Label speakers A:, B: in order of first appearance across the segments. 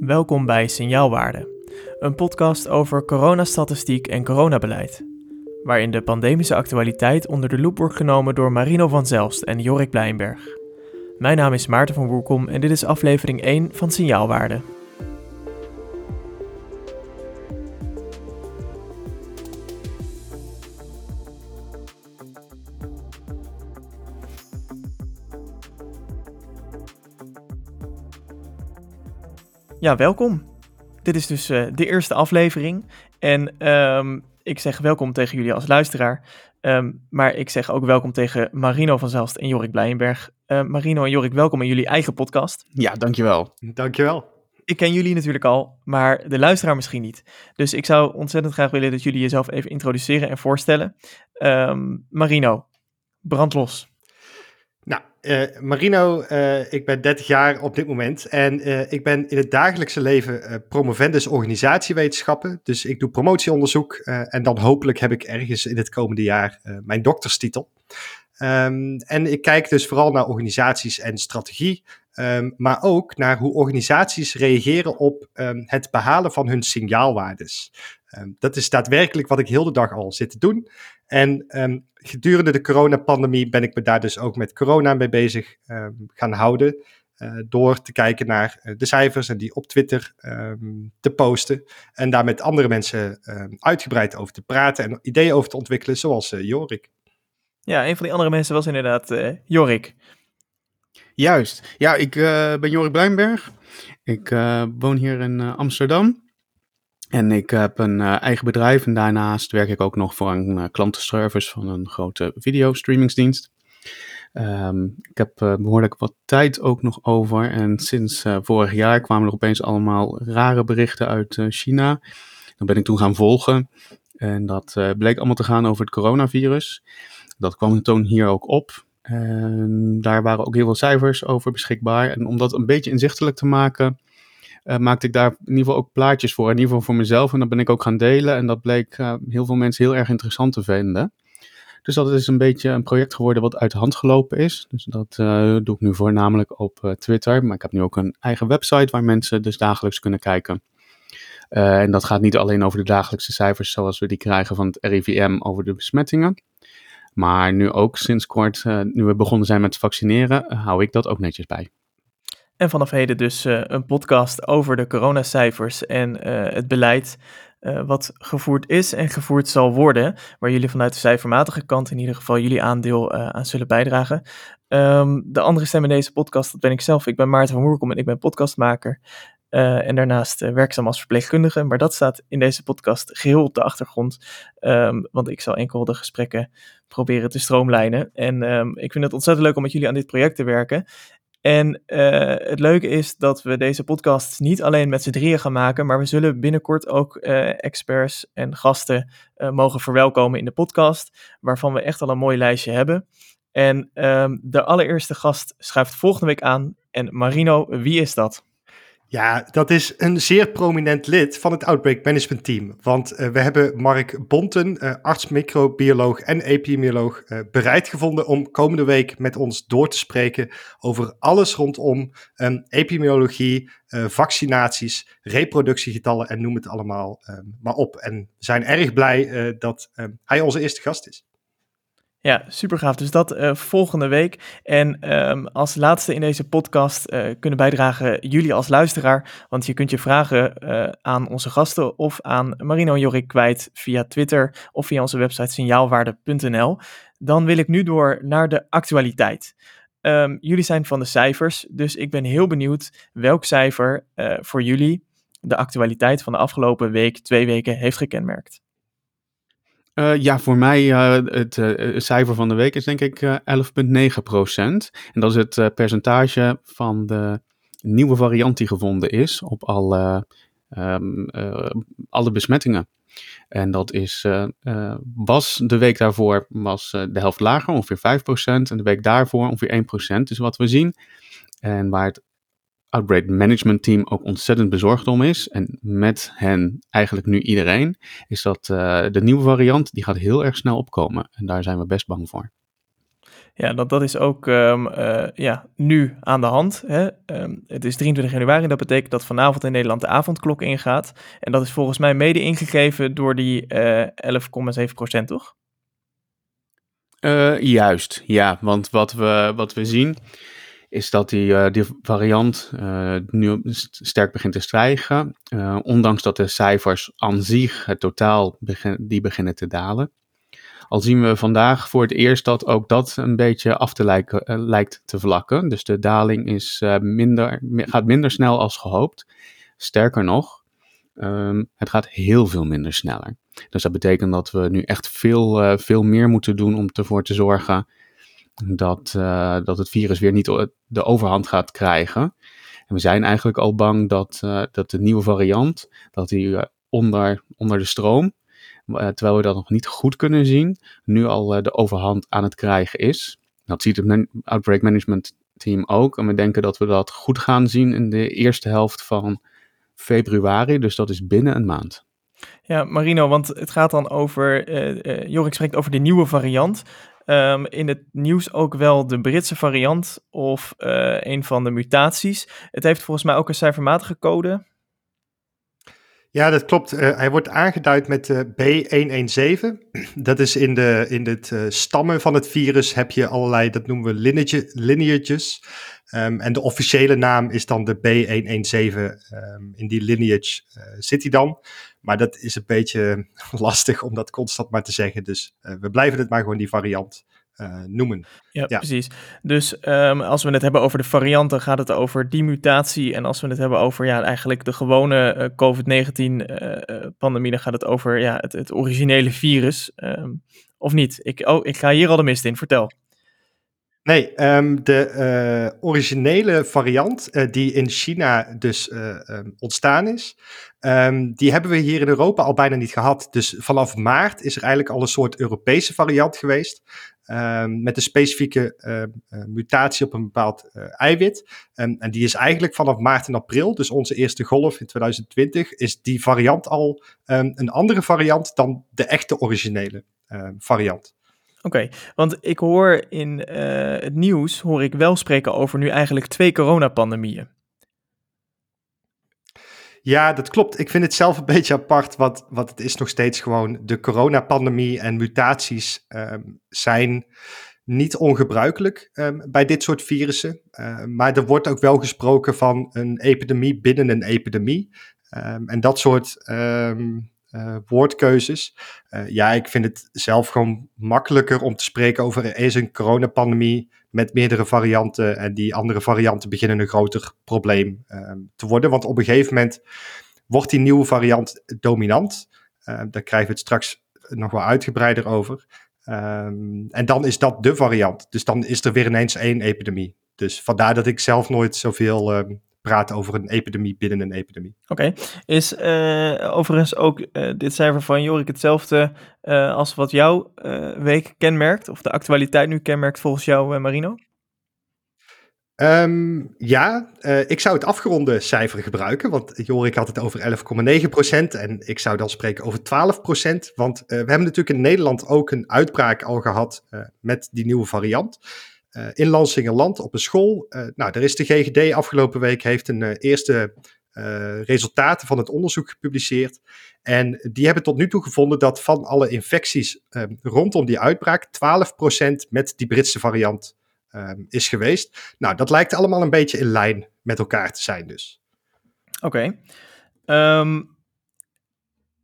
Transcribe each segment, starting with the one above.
A: Welkom bij Signaalwaarde, een podcast over coronastatistiek en coronabeleid, waarin de pandemische actualiteit onder de loep wordt genomen door Marino van Zelst en Jorik Blijnberg. Mijn naam is Maarten van Woerkom en dit is aflevering 1 van Signaalwaarde. Ja, welkom. Dit is dus uh, de eerste aflevering. En um, ik zeg welkom tegen jullie als luisteraar. Um, maar ik zeg ook welkom tegen Marino van Zelst en Jorik Blijenberg. Uh, Marino en Jorik, welkom in jullie eigen podcast.
B: Ja, dankjewel.
C: Dankjewel.
A: Ik ken jullie natuurlijk al, maar de luisteraar misschien niet. Dus ik zou ontzettend graag willen dat jullie jezelf even introduceren en voorstellen. Um, Marino, brand los.
C: Uh, Marino, uh, ik ben 30 jaar op dit moment en uh, ik ben in het dagelijkse leven promovendus organisatiewetenschappen. Dus ik doe promotieonderzoek en dan hopelijk heb ik ergens in het komende jaar mijn dokterstitel. Um, en ik kijk dus vooral naar organisaties en strategie, um, maar ook naar hoe organisaties reageren op um, het behalen van hun signaalwaardes. dat is daadwerkelijk wat ik heel de dag al zit te doen. En um, gedurende de coronapandemie ben ik me daar dus ook met corona mee bezig um, gaan houden. Uh, door te kijken naar uh, de cijfers en die op Twitter um, te posten. En daar met andere mensen uitgebreid over te praten en ideeën over te ontwikkelen, zoals uh, Jorik.
A: Ja, een van die andere mensen was inderdaad Jorik.
B: Juist. Ja, ik ben Jorik Blijnberg. Ik woon hier in Amsterdam. En ik heb een uh, eigen bedrijf en daarnaast werk ik ook nog voor een uh, klantenservice van een grote videostreamingsdienst. Um, ik heb uh, behoorlijk wat tijd ook nog over en sinds vorig jaar kwamen er opeens allemaal rare berichten uit China. Dan ben ik toen gaan volgen en dat bleek allemaal te gaan over het coronavirus. Dat kwam toen hier ook op. En daar waren ook heel veel cijfers over beschikbaar. En om dat een beetje inzichtelijk te maken, uh, maakte ik daar in ieder geval ook plaatjes voor. In ieder geval voor mezelf. En dat ben ik ook gaan delen. En dat bleek uh, heel veel mensen heel erg interessant te vinden. Dus dat is een beetje een project geworden wat uit de hand gelopen is. Dus dat uh, doe ik nu voornamelijk op Twitter. Maar ik heb nu ook een eigen website waar mensen dus dagelijks kunnen kijken. en dat gaat niet alleen over de dagelijkse cijfers zoals we die krijgen van het RIVM over de besmettingen. Maar nu ook sinds kort, nu we begonnen zijn met vaccineren, hou ik dat ook netjes bij.
A: En vanaf heden dus uh, een podcast over de coronacijfers en uh, het beleid uh, wat gevoerd is en gevoerd zal worden. Waar jullie vanuit de cijfermatige kant in ieder geval jullie aandeel aan zullen bijdragen. Um, de andere stem in deze podcast, dat ben ik zelf. Ik ben Maarten van Moerkom en ik ben podcastmaker. en daarnaast werkzaam als verpleegkundige. Maar dat staat in deze podcast geheel op de achtergrond. Um, want ik zal enkel de gesprekken proberen te stroomlijnen. En um, ik vind het ontzettend leuk om met jullie aan dit project te werken. En uh, het leuke is dat we deze podcast niet alleen met z'n drieën gaan maken, maar we zullen binnenkort ook uh, experts en gasten uh, mogen verwelkomen in de podcast, waarvan we echt al een mooi lijstje hebben. En um, de allereerste gast schuift volgende week aan. En Marino, wie is dat?
C: Ja, dat is een zeer prominent lid van het Outbreak Management Team. Want uh, we hebben Mark Bonten, uh, arts, microbioloog en epidemioloog, uh, bereid gevonden om komende week met ons door te spreken over alles rondom um, epidemiologie, vaccinaties, reproductiegetallen en noem het allemaal maar op. En we zijn erg blij dat hij onze eerste gast is.
A: Ja, super gaaf. Dus dat uh, volgende week. En um, als laatste in deze podcast uh, kunnen bijdragen jullie als luisteraar. Want je kunt je vragen uh, aan onze gasten of aan Marino en Jorik kwijt via Twitter of via onze website signaalwaarde.nl. Dan wil ik nu door naar de actualiteit. Um, jullie zijn van de cijfers, dus ik ben heel benieuwd welk cijfer voor jullie de actualiteit van de afgelopen week, twee weken, heeft gekenmerkt.
B: Uh, ja, voor mij uh, het cijfer van de week is denk ik 11,9 procent. En dat is het percentage van de nieuwe variant die gevonden is op alle, um, alle besmettingen. En dat is, was de week daarvoor was de helft lager, ongeveer 5 procent. En de week daarvoor ongeveer 1 procent. Dus wat we zien. En waar het Outbreak Management Team ook ontzettend bezorgd om is, en met hen eigenlijk nu iedereen, is dat uh, de nieuwe variant, die gaat heel erg snel opkomen. En daar zijn we best bang voor.
A: Ja, dat, dat is ook um, uh, ja, nu aan de hand. Hè? Um, het is 23 januari, dat betekent dat vanavond in Nederland de avondklok ingaat. En dat is volgens mij mede ingegeven door die uh, 11,7 procent, toch?
B: Uh, juist, ja. Want wat we, wat we zien is dat die, uh, die variant uh, nu sterk begint te stijgen. ondanks dat de cijfers aan zich, het totaal, die beginnen te dalen. Al zien we vandaag voor het eerst dat ook dat een beetje af te lijken, lijkt te vlakken. Dus de daling is, minder, gaat minder snel als gehoopt. Sterker nog, um, het gaat heel veel minder sneller. Dus dat betekent dat we nu echt veel, veel meer moeten doen om ervoor te zorgen dat, dat het virus weer niet de overhand gaat krijgen. En we zijn eigenlijk al bang dat, dat de nieuwe variant, dat die onder, onder de stroom, eh, terwijl we dat nog niet goed kunnen zien, nu al eh, de overhand aan het krijgen is. Dat ziet het Outbreak Management Team ook. En we denken dat we dat goed gaan zien in de eerste helft van februari. Dus dat is binnen een maand.
A: Ja, Marino, want het gaat dan over. Uh, Jorik spreekt over de nieuwe variant. Um, in het nieuws ook wel de Britse variant of uh, een van de mutaties. Het heeft volgens mij ook een cijfermatige code.
C: Ja, dat klopt. Uh, hij wordt aangeduid met uh, B117. Dat is in, de, in het stammen van het virus heb je allerlei, dat noemen we lineage, lineages. Um, en de officiële naam is dan de B117. Um, in die lineage zit hij dan. Maar dat is een beetje lastig om dat constant maar te zeggen. Dus we blijven het maar gewoon die variant uh, noemen.
A: Ja, ja, precies. Dus um, als we het hebben over de varianten, gaat het over die mutatie. En als we het hebben over ja, eigenlijk de gewone uh, COVID-19-pandemie, uh, dan gaat het over ja, het, het originele virus. Um, of niet? Ik, oh, ik ga hier al de mist in. Vertel.
C: Nee, um, de uh, originele variant uh, die in China dus uh, um, ontstaan is, um, die hebben we hier in Europa al bijna niet gehad. Dus vanaf maart is er eigenlijk al een soort Europese variant geweest. met een specifieke mutatie op een bepaald eiwit. en die is eigenlijk vanaf maart en april, dus onze eerste golf in 2020, is die variant al een andere variant dan de echte originele variant.
A: Oké, want ik hoor in uh, het nieuws, hoor ik wel spreken over nu eigenlijk twee coronapandemieën.
C: Ja, dat klopt. Ik vind het zelf een beetje apart, want, want het is nog steeds gewoon de coronapandemie en mutaties um, zijn niet ongebruikelijk um, bij dit soort virussen. Uh, maar er wordt ook wel gesproken van een epidemie binnen een epidemie. En dat soort uh, woordkeuzes. Uh, ja, ik vind het zelf gewoon makkelijker om te spreken over er is een coronapandemie met meerdere varianten en die andere varianten beginnen een groter probleem uh, te worden. Want op een gegeven moment wordt die nieuwe variant dominant. daar krijgen we het straks nog wel uitgebreider over. Um, en dan is dat de variant. Dus dan is er weer ineens één epidemie. Dus vandaar dat ik zelf nooit zoveel praten over een epidemie binnen een epidemie.
A: Oké, okay. is uh, overigens ook uh, dit cijfer van Jorik hetzelfde uh, als wat jouw week kenmerkt? Of de actualiteit nu kenmerkt volgens jou, Marino?
C: Um, ja, ik zou het afgeronde cijfer gebruiken, want Jorik had het over 11,9% en ik zou dan spreken over 12%. Want we hebben natuurlijk in Nederland ook een uitbraak al gehad met die nieuwe variant. Uh, in Lansingerland op een school. Uh, nou, daar is de GGD afgelopen week heeft een uh, eerste resultaten van het onderzoek gepubliceerd. En die hebben tot nu toe gevonden dat van alle infecties ehm, rondom die uitbraak 12% met die Britse variant ehm, is geweest. Nou, dat lijkt allemaal een beetje in lijn met elkaar te zijn dus.
A: Oké. Um,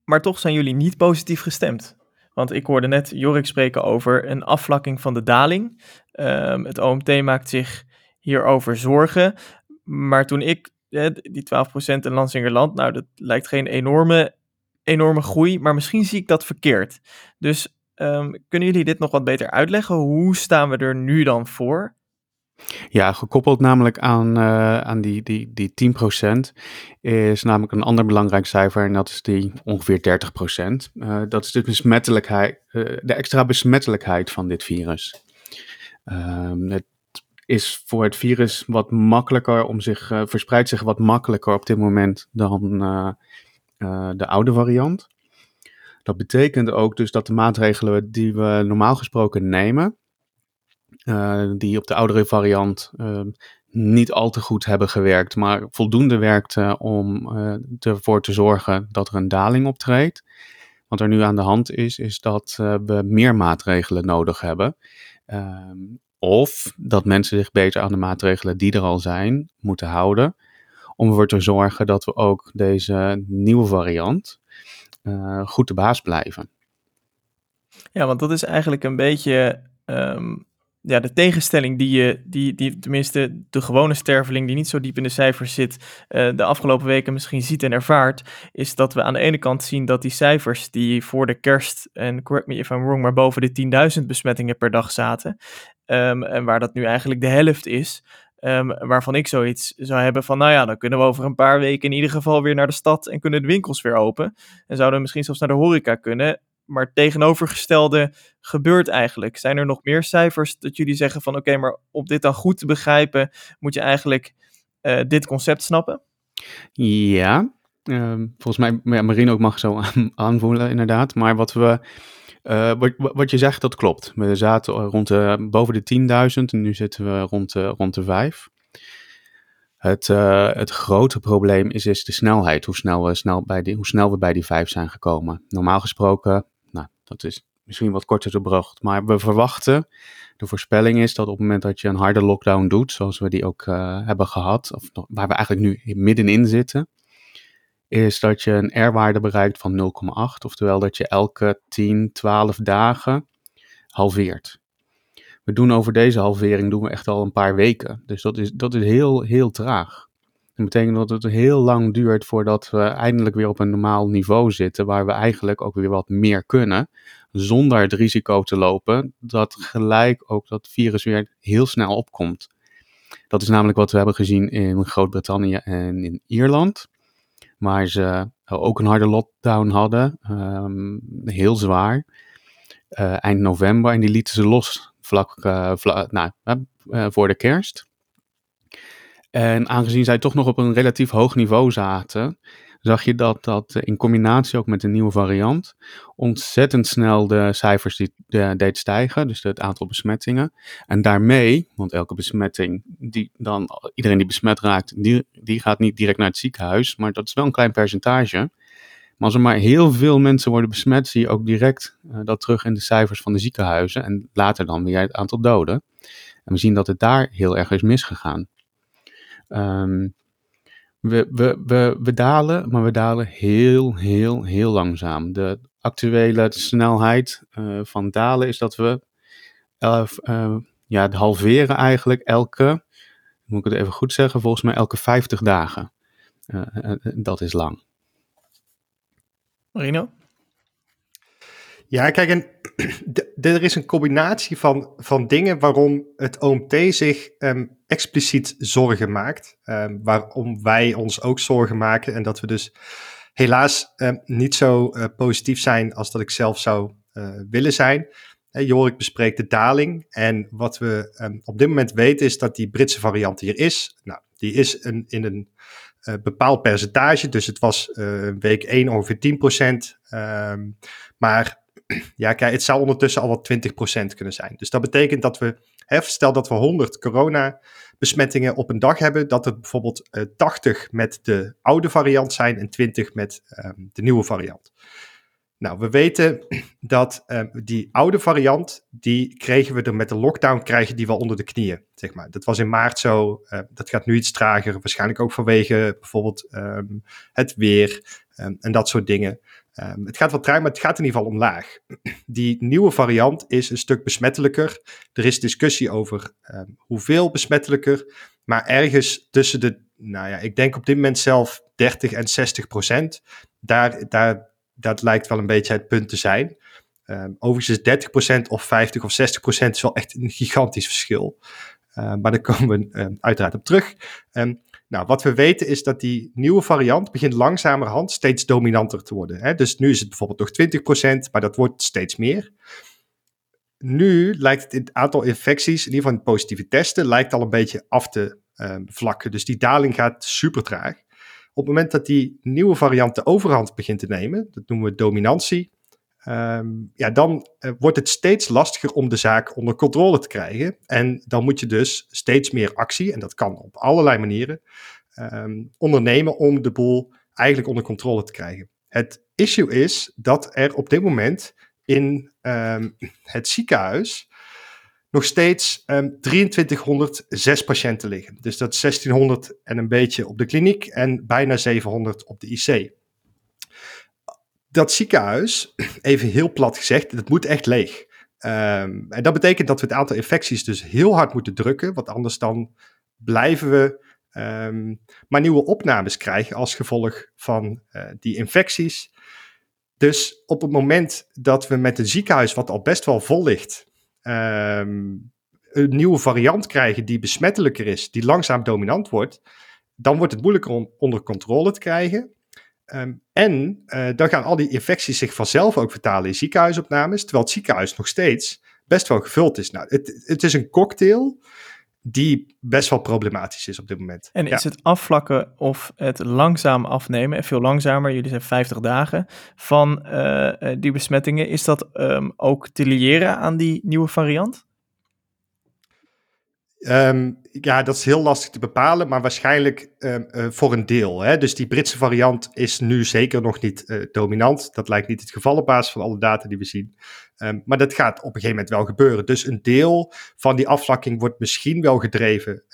A: maar toch zijn jullie niet positief gestemd. Want ik hoorde net Jorik spreken over een afvlakking van de daling. Um, het OMT maakt zich hierover zorgen. Maar toen ik, die 12% in Lansingerland, nou dat lijkt geen enorme, enorme groei, maar misschien zie ik dat verkeerd. Dus um, kunnen jullie dit nog wat beter uitleggen? Hoe staan we er nu dan voor?
B: Ja, gekoppeld namelijk aan, uh, aan die, die, die 10% is namelijk een ander belangrijk cijfer en dat is die ongeveer 30%. Uh, dat is de besmettelijkheid, uh, de extra besmettelijkheid van dit virus. Um, het is voor het virus wat makkelijker om zich, uh, verspreidt zich wat makkelijker op dit moment dan de oude variant. Dat betekent ook dus dat de maatregelen die we normaal gesproken nemen, die op de oudere variant ehm, niet al te goed hebben gewerkt, maar voldoende werkte om ervoor te zorgen dat er een daling optreedt. Wat er nu aan de hand is, is dat we meer maatregelen nodig hebben. Ehm, of dat mensen zich beter aan de maatregelen die er al zijn moeten houden. Om ervoor te zorgen dat we ook deze nieuwe variant goed de baas blijven.
A: Ja, want dat is eigenlijk een beetje um, ja, de tegenstelling die je, die, die tenminste de gewone sterveling die niet zo diep in de cijfers zit, uh, de afgelopen weken misschien ziet en ervaart, is dat we aan de ene kant zien dat die cijfers die voor de kerst, en correct me if I'm wrong, maar boven de 10.000 besmettingen per dag zaten, um, en waar dat nu eigenlijk de helft is, Um, waarvan ik zoiets zou hebben van, nou ja, dan kunnen we over een paar weken in ieder geval weer naar de stad en kunnen de winkels weer open. En zouden we misschien zelfs naar de horeca kunnen. Maar het tegenovergestelde gebeurt eigenlijk. Zijn er nog meer cijfers dat jullie zeggen van, oké, maar om dit dan goed te begrijpen, moet je eigenlijk uh, dit concept snappen?
B: Ja, uh, volgens mij, ja, Marino ook mag zo aanvoelen inderdaad. Maar wat we uh, wat, je zegt, dat klopt. We zaten rond de, boven de 10.000 en nu zitten we rond de, rond de 5. Het, het grote probleem is, is de snelheid, hoe snel, we snel bij die, hoe snel we bij die 5 zijn gekomen. Normaal gesproken, dat is misschien wat korter te bracht, maar we verwachten, de voorspelling is dat op het moment dat je een harde lockdown doet, zoals we die ook uh, hebben gehad, of waar we eigenlijk nu middenin zitten, is dat je een R-waarde bereikt van 0,8, oftewel dat je elke 10, 12 dagen halveert. We doen over deze halvering doen we echt al een paar weken. Dus dat is, dat is heel, heel traag. Dat betekent dat het heel lang duurt voordat we eindelijk weer op een normaal niveau zitten, waar we eigenlijk ook weer wat meer kunnen, zonder het risico te lopen dat gelijk ook dat virus weer heel snel opkomt. Dat is namelijk wat we hebben gezien in Groot-Brittannië en in Ierland waar ze ook een harde lockdown hadden, um, heel zwaar, uh, eind november. En die lieten ze los vlak, vla, nou, voor de kerst. En aangezien zij toch nog op een relatief hoog niveau zaten, zag je dat dat in combinatie ook met de nieuwe variant ontzettend snel de cijfers die, de, deed stijgen, dus het aantal besmettingen. En daarmee, want elke besmetting, die dan, iedereen die besmet raakt, die, die gaat niet direct naar het ziekenhuis, maar dat is wel een klein percentage. Maar als er maar heel veel mensen worden besmet, zie je ook direct uh, dat terug in de cijfers van de ziekenhuizen en later dan weer het aantal doden. En we zien dat het daar heel erg is misgegaan. Um, we, we, we, we dalen, maar we dalen heel, heel, heel langzaam. De actuele snelheid uh, van dalen is dat we uh, ja, het halveren eigenlijk elke, moet ik het even goed zeggen, volgens mij elke 50 dagen. dat is lang.
A: Marino?
C: Ja, kijk, er is een combinatie van, van dingen waarom het OMT zich um, expliciet zorgen maakt. Um, waarom wij ons ook zorgen maken. En dat we dus helaas um, niet zo uh, positief zijn als dat ik zelf zou uh, willen zijn. Uh, Jorik bespreekt de daling. En wat we op dit moment weten is dat die Britse variant hier is. Nou, die is een, in een bepaald percentage. Dus het was week 1 ongeveer 10%. maar ja, kijk, het zou ondertussen al wat 20% kunnen zijn. Dus dat betekent dat we, hè, stel dat we 100 corona-besmettingen op een dag hebben, dat het bijvoorbeeld uh, eh, 80 met de oude variant zijn en 20 met um, de nieuwe variant. Nou, we weten dat um, die oude variant, die kregen we er met de lockdown, krijgen die wel onder de knieën, zeg maar. Dat was in maart zo, uh, dat gaat nu iets trager, waarschijnlijk ook vanwege bijvoorbeeld um, het weer en dat soort dingen. Um, het gaat wel traag, maar het gaat in ieder geval omlaag. Die nieuwe variant is een stuk besmettelijker. Er is discussie over um, hoeveel besmettelijker. Maar ergens tussen de, nou ja, ik denk op dit moment zelf 30 en 60 procent. Daar, daar, dat lijkt wel een beetje het punt te zijn. Um, overigens is 30 procent of 50 of 60 procent is wel echt een gigantisch verschil. Maar daar komen we uiteraard op terug. Um, nou, wat we weten is dat die nieuwe variant begint langzamerhand steeds dominanter te worden. Hè? Dus nu is het bijvoorbeeld nog 20%, maar dat wordt steeds meer. Nu lijkt het, aantal infecties, in ieder geval positieve testen, lijkt al een beetje af te uh, vlakken. Dus die daling gaat super traag. Op het moment dat die nieuwe variant de overhand begint te nemen, dat noemen we dominantie, ehm, ja, dan eh, wordt het steeds lastiger om de zaak onder controle te krijgen. En dan moet je dus steeds meer actie, en dat kan op allerlei manieren, ehm, ondernemen om de boel eigenlijk onder controle te krijgen. Het issue is dat er op dit moment in ehm, het ziekenhuis nog steeds 2306 patiënten liggen. Dus dat is 1600 en een beetje op de kliniek en bijna 700 op de IC dat ziekenhuis, even heel plat gezegd, dat moet echt leeg. Um, en dat betekent dat we het aantal infecties dus heel hard moeten drukken, want anders dan blijven we um, maar nieuwe opnames krijgen als gevolg van uh, die infecties. Dus op het moment dat we met een ziekenhuis, wat al best wel vol ligt, um, een nieuwe variant krijgen die besmettelijker is, die langzaam dominant wordt, dan wordt het moeilijker om onder controle te krijgen. Ehm, en uh, dan gaan al die infecties zich vanzelf ook vertalen in ziekenhuisopnames, terwijl het ziekenhuis nog steeds best wel gevuld is. Nou, het, het is een cocktail die best wel problematisch is op dit moment.
A: En is het afvlakken of het langzaam afnemen, en veel langzamer, jullie zijn 50 dagen, van uh, die besmettingen, is dat um, ook te liëren aan die nieuwe variant?
C: Um, ja, dat is heel lastig te bepalen, maar waarschijnlijk um, uh, voor een deel. Hè? Dus die Britse variant is nu zeker nog niet uh, dominant. Dat lijkt niet het geval op basis van alle data die we zien. Um, maar dat gaat op een gegeven moment wel gebeuren. Dus een deel van die afvlakking wordt misschien wel gedreven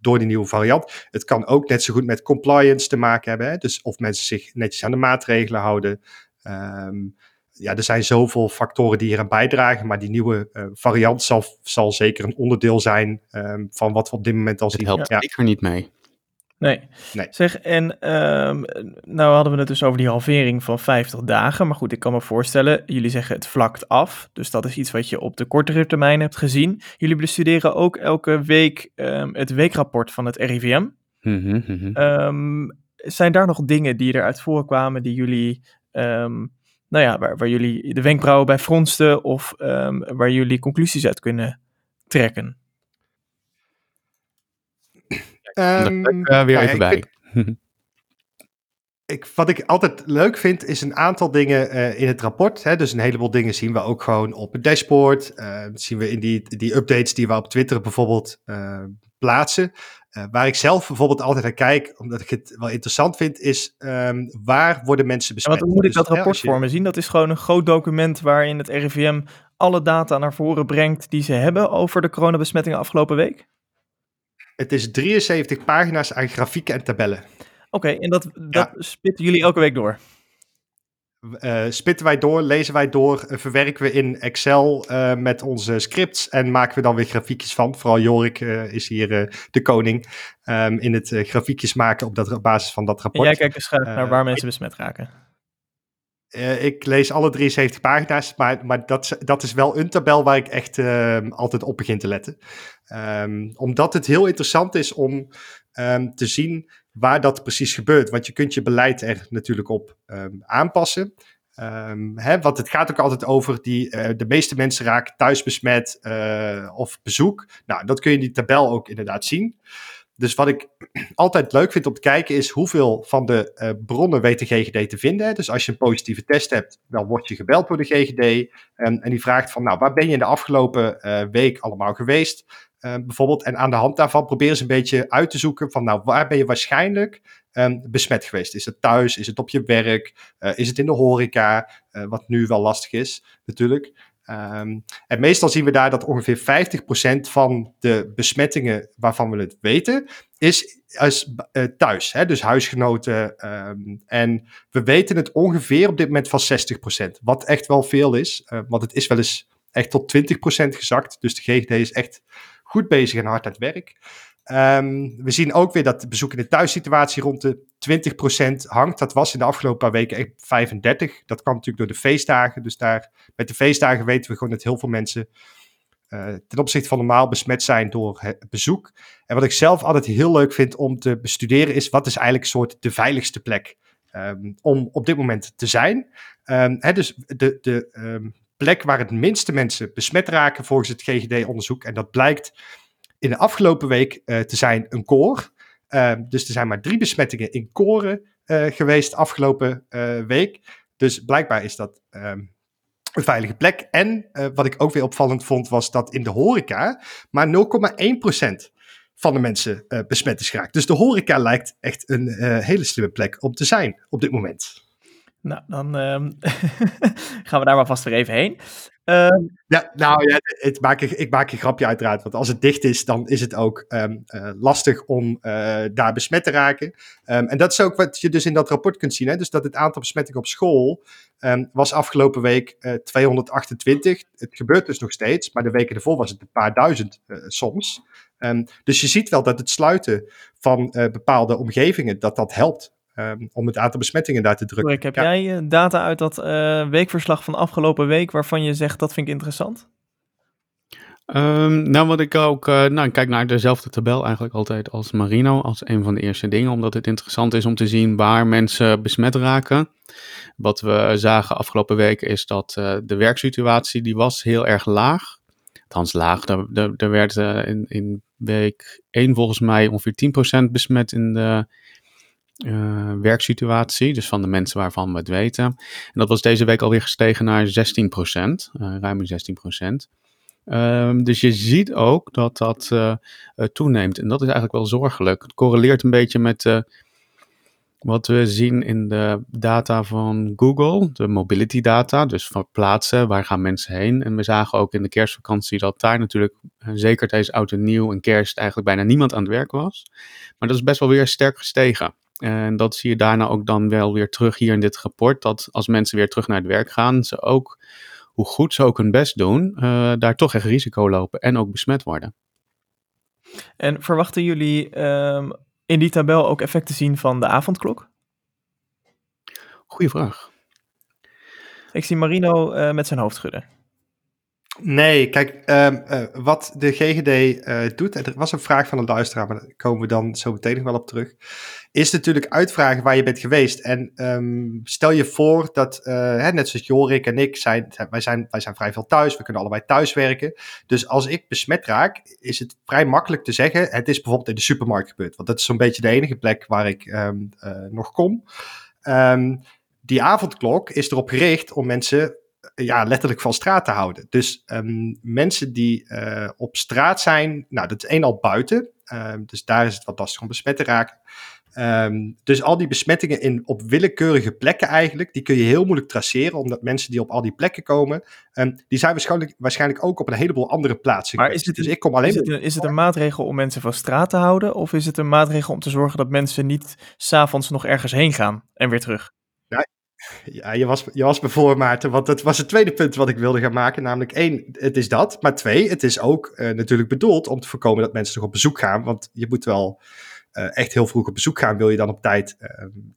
C: door die nieuwe variant. Het kan ook net zo goed met compliance te maken hebben. Hè? Dus of mensen zich netjes aan de maatregelen houden ja, er zijn zoveel factoren die hier aan bijdragen, maar die nieuwe uh, variant zal, zal zeker een onderdeel zijn um, van wat we op dit moment al zien.
B: Het helpt ja. zeker niet mee.
A: Nee. nee. Zeg, en um, nou hadden we het dus over die halvering van 50 dagen. Maar goed, ik kan me voorstellen, jullie zeggen het vlakt af. Dus dat is iets wat je op de kortere termijn hebt gezien. Jullie bestuderen ook elke week um, het weekrapport van het RIVM. Mm -hmm, mm -hmm. zijn daar nog dingen die eruit voorkwamen die jullie nou ja, waar, waar jullie de wenkbrauwen bij fronsten of um, waar jullie conclusies uit kunnen trekken?
B: Um, uh, weer even bij. Ik,
C: ik, wat ik altijd leuk vind, is een aantal dingen uh, in het rapport. Hè? Dus een heleboel dingen zien we ook gewoon op het dashboard. Uh, zien we in die, die updates die we op Twitter bijvoorbeeld uh, plaatsen. Uh, waar ik zelf bijvoorbeeld altijd naar kijk, omdat ik het wel interessant vind, is um, waar worden mensen besmet?
A: Wat moet ik dat dus, rapport je... voor me zien? Dat is gewoon een groot document waarin het RIVM alle data naar voren brengt die ze hebben over de coronabesmettingen afgelopen week?
C: Het is 73 pagina's aan grafieken en tabellen.
A: Oké, okay, en dat, dat ja. spitten jullie elke week door?
C: Uh, spitten wij door, lezen wij door, uh, verwerken we in Excel uh, met onze scripts en maken we dan weer grafiekjes van. Vooral Jorik is hier de koning um, in het grafiekjes maken op, dat, basis van dat rapport.
A: En jij kijkt dus naar waar mensen besmet raken.
C: ik lees alle 73 pagina's, maar, maar dat, dat is wel een tabel waar ik echt ehm, altijd op begin te letten. Um, omdat het heel interessant is om te zien waar dat precies gebeurt. Want je kunt je beleid er natuurlijk op um, aanpassen. Um, hè, want het gaat ook altijd over die, uh, de meeste mensen raken thuis besmet uh, of bezoek. Nou, dat kun je in die tabel ook inderdaad zien. Dus wat ik altijd leuk vind om te kijken is hoeveel van de uh, bronnen weet de GGD te vinden. Dus als je een positieve test hebt, dan word je gebeld door de GGD. En, en die vraagt van, nou, waar ben je in de afgelopen week allemaal geweest? Uh, bijvoorbeeld. En aan de hand daarvan proberen ze een beetje uit te zoeken van nou, waar ben je waarschijnlijk um, besmet geweest? Is het thuis? Is het op je werk? Uh, is het in de horeca? Uh, wat nu wel lastig is, natuurlijk. Um, en meestal zien we daar dat ongeveer 50% van de besmettingen waarvan we het weten, is, is thuis. Hè? Dus huisgenoten. En we weten het ongeveer op dit moment van 60%. Wat echt wel veel is, want het is wel eens echt tot 20% gezakt. Dus de GGD is echt goed bezig en hard aan het werk. Um, we zien ook weer dat de bezoek in de thuissituatie rond de 20% hangt. Dat was in de afgelopen paar weken echt 35. Dat kwam natuurlijk door de feestdagen. Dus daar, met de feestdagen weten we gewoon dat heel veel mensen uh, ten opzichte van normaal besmet zijn door het bezoek. En wat ik zelf altijd heel leuk vind om te bestuderen is wat is eigenlijk een soort de veiligste plek um, om op dit moment te zijn. Um, hè, dus de, de plek waar het minste mensen besmet raken volgens het GGD-onderzoek. En dat blijkt in de afgelopen week uh, te zijn een koor. Uh, dus er zijn maar drie besmettingen in koren uh, geweest afgelopen week. Dus blijkbaar is dat ehm, een veilige plek. En wat ik ook weer opvallend vond, was dat in de horeca maar 0,1% van de mensen besmet is geraakt. Dus de horeca lijkt echt een hele slimme plek om te zijn op dit moment.
A: Nou, dan um, gaan we daar maar vast weer even heen.
C: Uh, ja, nou ja, het maak ik, ik maak een grapje uiteraard. Want als het dicht is, dan is het ook um, uh, lastig om uh, daar besmet te raken. En dat is ook wat je dus in dat rapport kunt zien. Hè? Dus dat het aantal besmettingen op school was afgelopen week uh, 228. Het gebeurt dus nog steeds, maar de weken ervoor was het een paar duizend soms. dus je ziet wel dat het sluiten van bepaalde omgevingen, dat dat helpt. Um, om het aantal besmettingen daar te drukken.
A: Rick, heb ja. jij uh, data uit dat uh, weekverslag van afgelopen week waarvan je zegt dat vind ik interessant?
B: Um, nou, wat ik ook, uh, nou, ik kijk naar dezelfde tabel eigenlijk altijd als Marino, als een van de eerste dingen, omdat het interessant is om te zien waar mensen besmet raken. Wat we zagen afgelopen week is dat de werksituatie, die was heel erg laag. Althans laag, er werd in, in week 1 volgens mij ongeveer 10% besmet in de uh, werksituatie, dus van de mensen waarvan we het weten. En dat was deze week alweer gestegen naar 16 procent, uh, ruim 16 procent. Um, dus je ziet ook dat dat uh, toeneemt. En dat is eigenlijk wel zorgelijk. Het correleert een beetje met wat we zien in de data van Google, de mobility data, dus van plaatsen, waar gaan mensen heen. En we zagen ook in de kerstvakantie dat daar natuurlijk, zeker tijdens oud en nieuw en kerst, eigenlijk bijna niemand aan het werk was. Maar dat is best wel weer sterk gestegen. En dat zie je daarna ook dan wel weer terug hier in dit rapport. Dat als mensen weer terug naar het werk gaan, ze ook, hoe goed ze ook hun best doen, uh, daar toch echt risico lopen en ook besmet worden.
A: En verwachten jullie um, in die tabel ook effecten zien van de avondklok?
B: Goeie vraag.
A: Ik zie Marino uh, met zijn hoofd schudden.
C: Nee, kijk, um, uh, wat de GGD uh, doet, en er was een vraag van een luisteraar, maar daar komen we dan zo meteen nog wel op terug, is natuurlijk uitvragen waar je bent geweest. En um, stel je voor dat, uh, hè, net zoals Jorik en ik, zijn, wij, zijn, wij zijn vrij veel thuis, we kunnen allebei thuis werken. Dus als ik besmet raak, is het vrij makkelijk te zeggen, het is bijvoorbeeld in de supermarkt gebeurd. Want dat is zo'n beetje de enige plek waar ik um, nog kom. die avondklok is erop gericht om mensen ja, letterlijk van straat te houden. Dus um, mensen die uh, op straat zijn, nou, dat is één al buiten. Um, dus daar is het wat lastig om besmet te raken. Um, dus al die besmettingen in, op willekeurige plekken eigenlijk, die kun je heel moeilijk traceren, omdat mensen die op al die plekken komen, um, die zijn waarschijnlijk, waarschijnlijk ook op een heleboel andere plaatsen.
A: Maar is het, dus ik kom alleen is het, een, is het een maatregel om mensen van straat te houden, of is het een maatregel om te zorgen dat mensen niet s'avonds nog ergens heen gaan en weer terug?
C: Ja, je was, je was me Maarten, want dat was het tweede punt wat ik wilde gaan maken. Namelijk één, het is dat. Maar twee, het is ook uh, natuurlijk bedoeld om te voorkomen dat mensen toch op bezoek gaan. Want je moet wel uh, echt heel vroeg op bezoek gaan, wil je dan op tijd uh,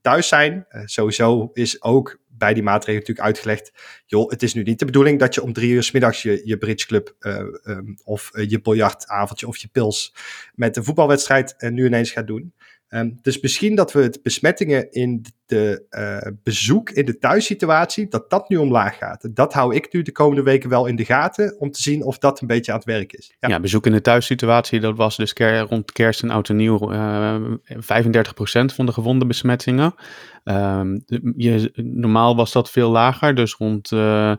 C: thuis zijn. sowieso is ook bij die maatregelen natuurlijk uitgelegd, joh, het is nu niet de bedoeling dat je om drie uur s middags je, je bridgeclub um, of je biljartavondje of je pils met een voetbalwedstrijd nu ineens gaat doen. Um, dus misschien dat we het besmettingen in de uh, bezoek in de thuissituatie, dat dat nu omlaag gaat. Dat hou ik nu de komende weken wel in de gaten, om te zien of dat een beetje aan het werk is.
B: Ja, bezoek in de thuissituatie, dat was dus ker rond kerst en oud en nieuw uh, 35% van de gewonde besmettingen. Um, je, normaal was dat veel lager, dus rond... Uh,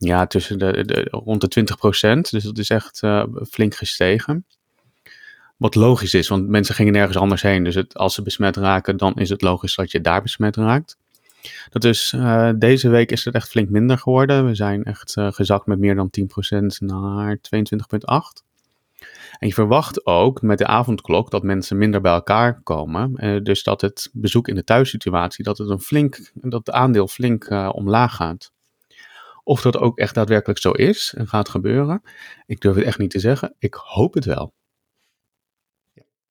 B: ja, tussen de, de, rond de 20% Dus dat is echt flink gestegen. Wat logisch is, want mensen gingen nergens anders heen. Dus het, als ze besmet raken, dan is het logisch dat je daar besmet raakt. Dat is, uh, deze week is het echt flink minder geworden. We zijn echt uh, gezakt met meer dan 10% naar 22,8%. En je verwacht ook met de avondklok dat mensen minder bij elkaar komen. Uh, dus dat het bezoek in de thuissituatie, dat het een flink, dat het aandeel flink omlaag gaat. Of dat ook echt daadwerkelijk zo is en gaat gebeuren, ik durf het echt niet te zeggen. Ik hoop het wel.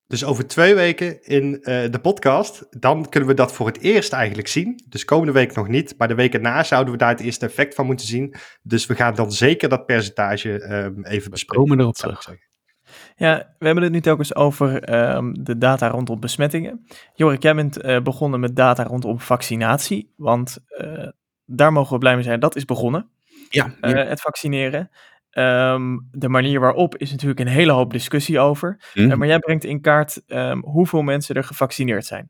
C: Dus over twee weken in uh, de podcast, dan kunnen we dat voor het eerst eigenlijk zien. Dus komende week nog niet, maar de weken na zouden we daar het eerste effect van moeten zien. Dus we gaan dan zeker dat percentage um, even bespreken.
B: We komen erop terug.
A: Ja, we hebben het nu telkens over um, de data rondom besmettingen. Jorik, jij bent uh, begonnen met data rondom vaccinatie, want uh, daar mogen we blij mee zijn. Dat is begonnen,
B: ja, ja.
A: het vaccineren. Um, de manier waarop is natuurlijk een hele hoop discussie over. Mm. Uh, maar jij brengt in kaart um, hoeveel mensen er gevaccineerd zijn.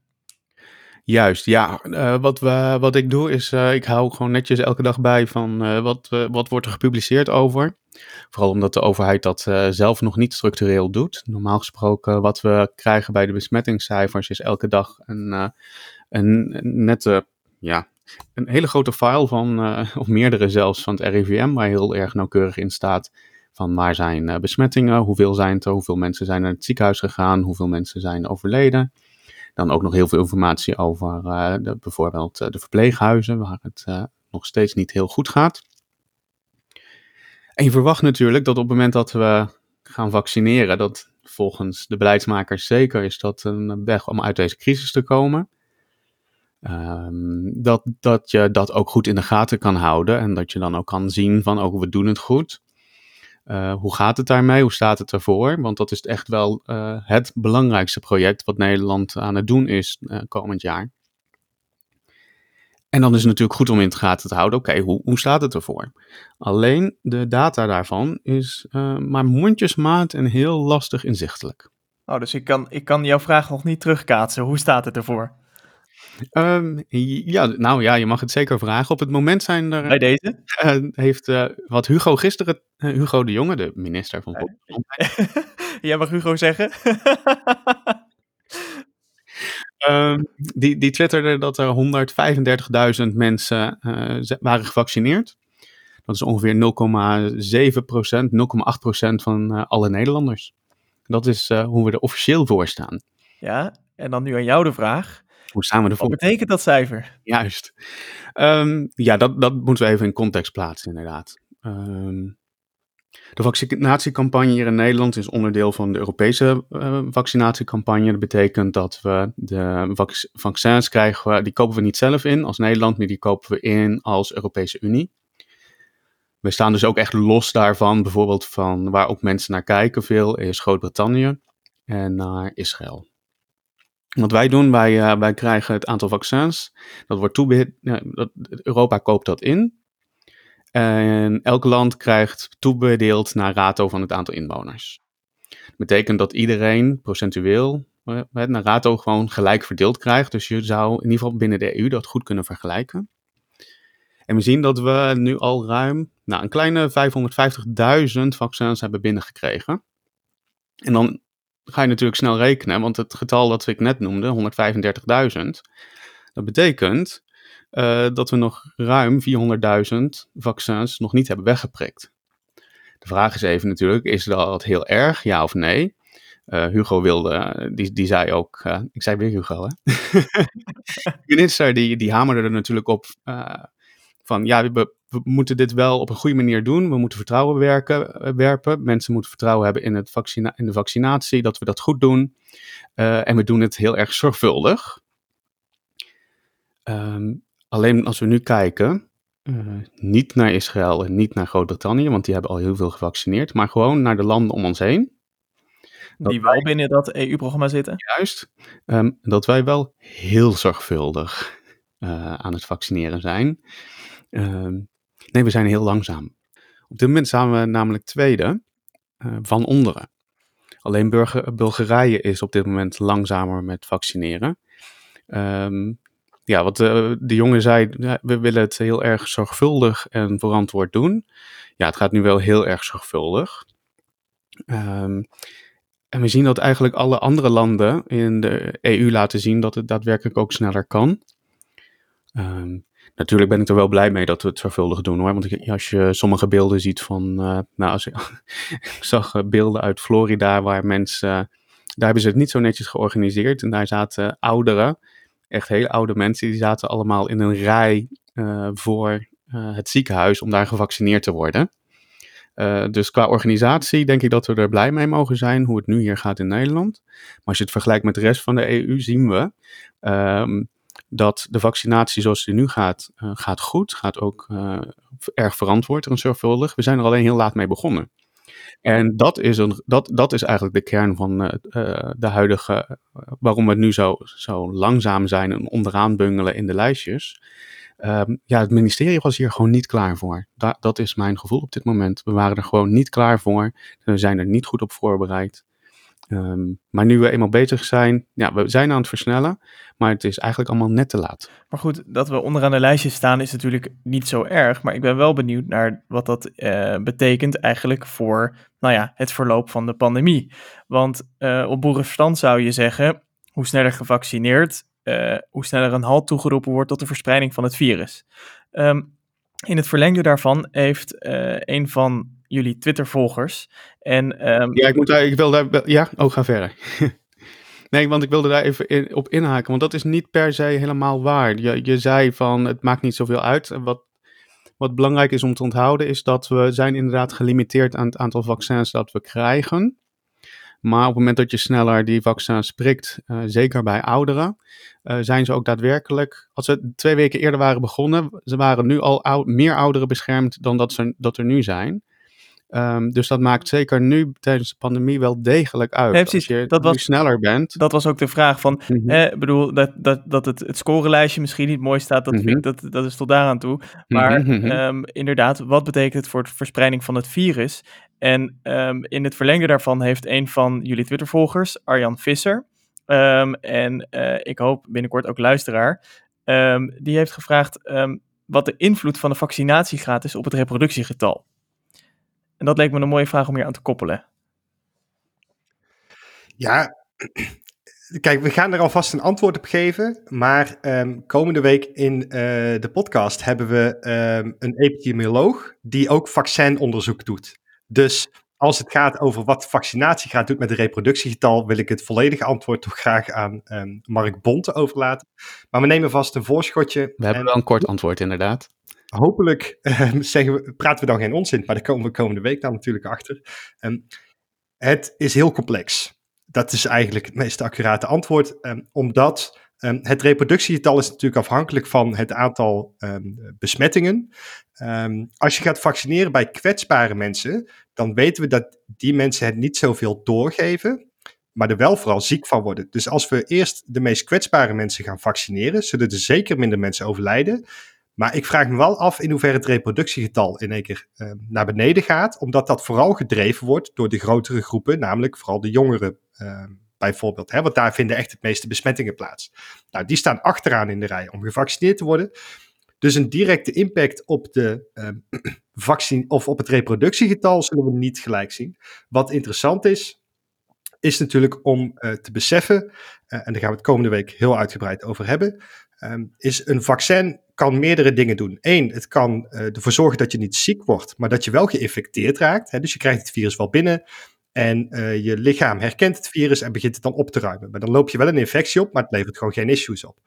B: Juist, ja. Uh, wat, we, wat ik doe is, uh, ik hou gewoon netjes elke dag bij van wat, wat wordt er gepubliceerd over. Vooral omdat de overheid dat zelf nog niet structureel doet. Normaal gesproken wat we krijgen bij de besmettingscijfers is elke dag een, een nette, ja, een hele grote file van, of meerdere zelfs, van het RIVM, waar heel erg nauwkeurig in staat van waar zijn besmettingen, hoeveel zijn het er, hoeveel mensen zijn naar het ziekenhuis gegaan, hoeveel mensen zijn overleden. Dan ook nog heel veel informatie over de, bijvoorbeeld de verpleeghuizen, waar het nog steeds niet heel goed gaat. En je verwacht natuurlijk dat op het moment dat we gaan vaccineren, dat volgens de beleidsmakers zeker is dat een weg om uit deze crisis te komen. Um, dat, dat je dat ook goed in de gaten kan houden en dat je dan ook kan zien van, oh, we doen het goed. Uh, hoe gaat het daarmee? Hoe staat het ervoor? Want dat is echt wel uh, het belangrijkste project wat Nederland aan het doen is uh, komend jaar. En dan is het natuurlijk goed om in de gaten te houden, oké, hoe, hoe staat het ervoor? Alleen de data daarvan is maar mondjesmaat en heel lastig inzichtelijk.
A: Oh, dus ik kan, ik kan jouw vraag nog niet terugkaatsen. Hoe staat het ervoor?
B: Um, ja, nou ja, je mag het zeker vragen. Op het moment zijn er.
A: Bij deze?
B: Uh, heeft uh, wat Hugo gisteren. Uh, Hugo de Jonge, de minister van
A: Volksgezondheid. Jij mag Hugo zeggen.
B: um, die, die twitterde dat er 135.000 mensen waren gevaccineerd. Dat is ongeveer 0,7%, 0,8% van alle Nederlanders. Dat is hoe we er officieel voor staan.
A: Ja, en dan nu aan jou de vraag.
B: Hoe staan we ervoor?
A: Wat betekent dat cijfer?
B: Juist. Um, ja, dat, dat moeten we even in context plaatsen, inderdaad. Um, de vaccinatiecampagne hier in Nederland is onderdeel van de Europese uh, vaccinatiecampagne. Dat betekent dat we de vac vaccins krijgen, die kopen we niet zelf in als Nederland, maar die kopen we in als Europese Unie. We staan dus ook echt los daarvan, bijvoorbeeld van waar ook mensen naar kijken veel, is Groot-Brittannië en naar Israël. Wat wij doen, wij, uh, wij krijgen het aantal vaccins. Dat wordt toebedeeld. Ja, Europa koopt dat in. En elk land krijgt toebedeeld naar rato van het aantal inwoners. Dat betekent dat iedereen procentueel uh, naar rato gewoon gelijk verdeeld krijgt. Dus je zou in ieder geval binnen de EU dat goed kunnen vergelijken. En we zien dat we nu al ruim nou, een kleine 550.000 vaccins hebben binnengekregen. En dan ga je natuurlijk snel rekenen, want het getal dat ik net noemde, 135.000, dat betekent uh, dat we nog ruim 400.000 vaccins nog niet hebben weggeprikt. De vraag is even natuurlijk, is dat heel erg, ja of nee? Uh, Hugo wilde, die, die zei ook, uh, ik zei weer Hugo hè. minister die, die hamerde er natuurlijk op van ja, we, we, moeten dit wel op een goede manier doen. We moeten vertrouwen werken, eh, werpen. Mensen moeten vertrouwen hebben in, het vaccina in de vaccinatie, dat we dat goed doen. Uh, en we doen het heel erg zorgvuldig. Um, alleen als we nu kijken, uh, niet naar Israël en niet naar Groot-Brittannië, want die hebben al heel veel gevaccineerd, maar gewoon naar de landen om ons heen.
A: Die wel wij, binnen dat EU-programma zitten?
B: Juist. Um, dat wij wel heel zorgvuldig uh, aan het vaccineren zijn. Uh, nee, we zijn heel langzaam. Op dit moment staan we namelijk tweede uh, van onderen. Alleen Bulgarije is op dit moment langzamer met vaccineren. Um, ja, wat de, de jongen zei, we willen het heel erg zorgvuldig en verantwoord doen. Ja, het gaat nu wel heel erg zorgvuldig. Um, en we zien dat eigenlijk alle andere landen in de EU laten zien dat het daadwerkelijk ook sneller kan. Um, Natuurlijk ben ik er wel blij mee dat we het zorgvuldig doen hoor. Want als je sommige beelden ziet van. Uh, nou, als ik, zag uh, beelden uit Florida waar mensen. Uh, daar hebben ze het niet zo netjes georganiseerd. En daar zaten ouderen, echt hele oude mensen, die zaten allemaal in een rij voor het ziekenhuis om daar gevaccineerd te worden. dus qua organisatie denk ik dat we er blij mee mogen zijn hoe het nu hier gaat in Nederland. Maar als je het vergelijkt met de rest van de EU, zien we. Um, dat de vaccinatie zoals die nu gaat, uh, gaat goed. Gaat ook uh, erg verantwoord en zorgvuldig. We zijn er alleen heel laat mee begonnen. En dat is, een, dat, dat is eigenlijk de kern van uh, de huidige, waarom we nu zo, zo langzaam zijn en onderaan bungelen in de lijstjes. Um, ja, het ministerie was hier gewoon niet klaar voor. Da dat is mijn gevoel op dit moment. We waren er gewoon niet klaar voor. We zijn er niet goed op voorbereid. Ehm, maar nu we eenmaal bezig zijn, ja, we zijn aan het versnellen, maar het is eigenlijk allemaal net te laat.
A: Maar goed, dat we onderaan de lijstje staan is natuurlijk niet zo erg. Maar ik ben wel benieuwd naar wat dat eh, betekent eigenlijk voor nou ja, het verloop van de pandemie. Want uh, op boerenverstand zou je zeggen, hoe sneller gevaccineerd, uh, hoe sneller een halt toegeroepen wordt tot de verspreiding van het virus. Um, in het verlengde daarvan heeft een van jullie Twitter-volgers. En, um,
B: ja, ik, moet daar, ik wil daar. Ja, ook oh, ga verder. nee, want ik wilde daar even op inhaken. Want dat is niet per se helemaal waar. Je, je zei van het maakt niet zoveel uit. Wat, wat belangrijk is om te onthouden, is dat we zijn inderdaad gelimiteerd aan het aantal vaccins dat we krijgen. Maar op het moment dat je sneller die vaccins prikt, uh, zeker bij ouderen, uh, zijn ze ook daadwerkelijk, als ze twee weken eerder waren begonnen, ze waren nu al meer ouderen beschermd dan dat, ze, dat er nu zijn. Um, dus dat maakt zeker nu tijdens de pandemie wel degelijk uit.
A: Nee, precies.
B: Als je
A: dat was,
B: sneller bent.
A: Dat was ook de vraag van, mm -hmm. eh, bedoel, dat, dat, dat het, het scorelijstje misschien niet mooi staat, dat, mm -hmm. dat, dat is tot daaraan toe. Maar mm -hmm. um, inderdaad, wat betekent het voor de verspreiding van het virus? En um, in het verlengde daarvan heeft een van jullie Twitter-volgers, Arjan Visser, en uh, ik hoop binnenkort ook luisteraar, die heeft gevraagd wat de invloed van de vaccinatiegraad is op het reproductiegetal. En dat leek me een mooie vraag om hier aan te koppelen.
C: Ja, kijk, we gaan er alvast een antwoord op geven. Maar um, komende week in uh, de podcast hebben we um, een epidemioloog die ook vaccinonderzoek doet. Dus als het gaat over wat vaccinatiegraad doet met het reproductiegetal, wil ik het volledige antwoord toch graag aan um, Mark Bonte overlaten. Maar we nemen vast een voorschotje.
B: We hebben wel een kort antwoord, inderdaad
C: hopelijk uh, zeggen we, praten we dan geen onzin, maar daar komen we komende week dan natuurlijk achter. Um, het is heel complex. Dat is eigenlijk het meest accurate antwoord, um, omdat het reproductiegetal is natuurlijk afhankelijk van het aantal besmettingen. als je gaat vaccineren bij kwetsbare mensen, dan weten we dat die mensen het niet zoveel doorgeven, maar er wel vooral ziek van worden. Dus als we eerst de meest kwetsbare mensen gaan vaccineren, zullen er zeker minder mensen overlijden. Maar ik vraag me wel af in hoeverre het reproductiegetal in één keer uh, naar beneden gaat, omdat dat vooral gedreven wordt door de grotere groepen, namelijk vooral de jongeren uh, bijvoorbeeld. Hè, want daar vinden echt het meeste besmettingen plaats. Nou, die staan achteraan in de rij om gevaccineerd te worden. Dus een directe impact op, de, uh, vaccin of op het reproductiegetal zullen we niet gelijk zien. Wat interessant is, is natuurlijk om uh, te beseffen, en daar gaan we het komende week heel uitgebreid over hebben, um, is een vaccin kan meerdere dingen doen. Eén, het kan uh, ervoor zorgen dat je niet ziek wordt, maar dat je wel geïnfecteerd raakt. Hè? Dus je krijgt het virus wel binnen en uh, je lichaam herkent het virus en begint het dan op te ruimen. Maar dan loop je wel een infectie op, maar het levert gewoon geen issues op.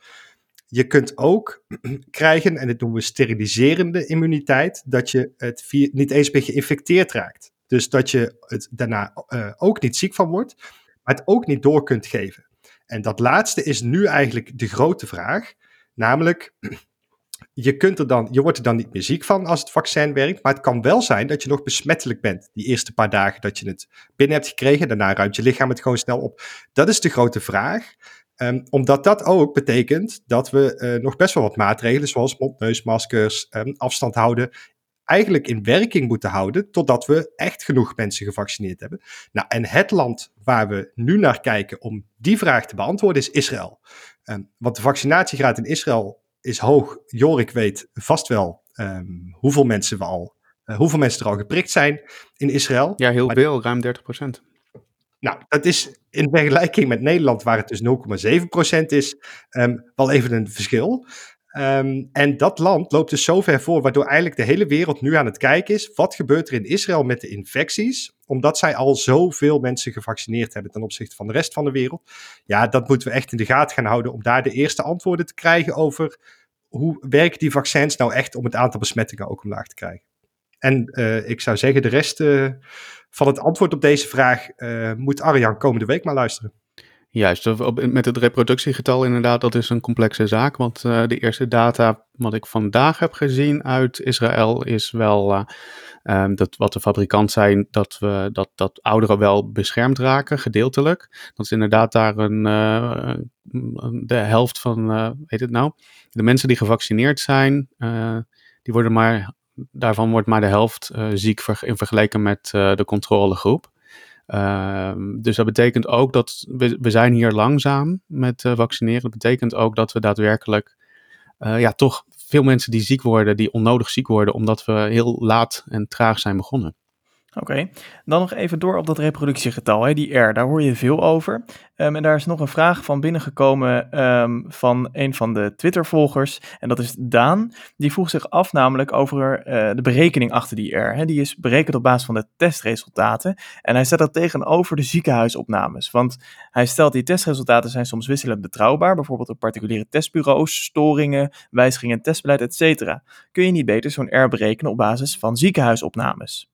C: Je kunt ook krijgen, en dat noemen we steriliserende immuniteit, dat je het niet eens meer geïnfecteerd raakt. Dus dat je het daarna uh, ook niet ziek van wordt, maar het ook niet door kunt geven. En dat laatste is nu eigenlijk de grote vraag. Namelijk, je, kunt er dan, je wordt er dan niet meer ziek van als het vaccin werkt. Maar het kan wel zijn dat je nog besmettelijk bent. Die eerste paar dagen dat je het binnen hebt gekregen. Daarna ruimt je lichaam het gewoon snel op. Dat is de grote vraag. Um, omdat dat ook betekent dat we uh, nog best wel wat maatregelen, zoals mondneusmaskers, um, afstand houden, eigenlijk in werking moeten houden totdat we echt genoeg mensen gevaccineerd hebben. Nou, en het land waar we nu naar kijken om die vraag te beantwoorden is Israël. Um, want de vaccinatiegraad in Israël is hoog. Jorik weet vast wel um, hoeveel mensen we al, uh, hoeveel mensen er al geprikt zijn in Israël.
B: Ja, heel veel, ruim 30 procent.
C: Nou, dat is in vergelijking met Nederland, waar het dus 0,7% is, um, wel even een verschil. Um, en dat land loopt dus zo ver voor, waardoor eigenlijk de hele wereld nu aan het kijken is. Wat gebeurt er in Israël met de infecties? Omdat zij al zoveel mensen gevaccineerd hebben ten opzichte van de rest van de wereld. Ja, dat moeten we echt in de gaten gaan houden om daar de eerste antwoorden te krijgen over hoe werken die vaccins nou echt om het aantal besmettingen ook omlaag te krijgen. En uh, ik zou zeggen, de rest uh, van het antwoord op deze vraag uh, moet Arjan komende week maar luisteren.
B: Juist, met het reproductiegetal inderdaad, dat is een complexe zaak. Want uh, de eerste data wat ik vandaag heb gezien uit Israël is wel uh, um, dat wat de fabrikant zei, dat, we, dat, dat ouderen wel beschermd raken, gedeeltelijk. Dat is inderdaad daar een, uh, de helft van, weet het nou, de mensen die gevaccineerd zijn, die worden maar, daarvan wordt maar de helft ziek in vergelijking met de controlegroep. Ehm, dus dat betekent ook dat we, we zijn hier langzaam met uh, vaccineren. Dat betekent ook dat we daadwerkelijk uh, ja, toch veel mensen die ziek worden, die onnodig ziek worden, omdat we heel laat en traag zijn begonnen.
A: Oké, dan nog even door op dat reproductiegetal, hè, die R, daar hoor je veel over. Um, en daar is nog een vraag van binnengekomen um, van een van de Twitter-volgers, en dat is Daan. Die vroeg zich af namelijk over uh, de berekening achter die R. Hè. Die is berekend op basis van de testresultaten en hij zet dat tegenover de ziekenhuisopnames. Want hij stelt die testresultaten zijn soms wisselend betrouwbaar, bijvoorbeeld op particuliere testbureaus, storingen, wijzigingen in testbeleid, etc. Kun je niet beter zo'n R berekenen op basis van ziekenhuisopnames?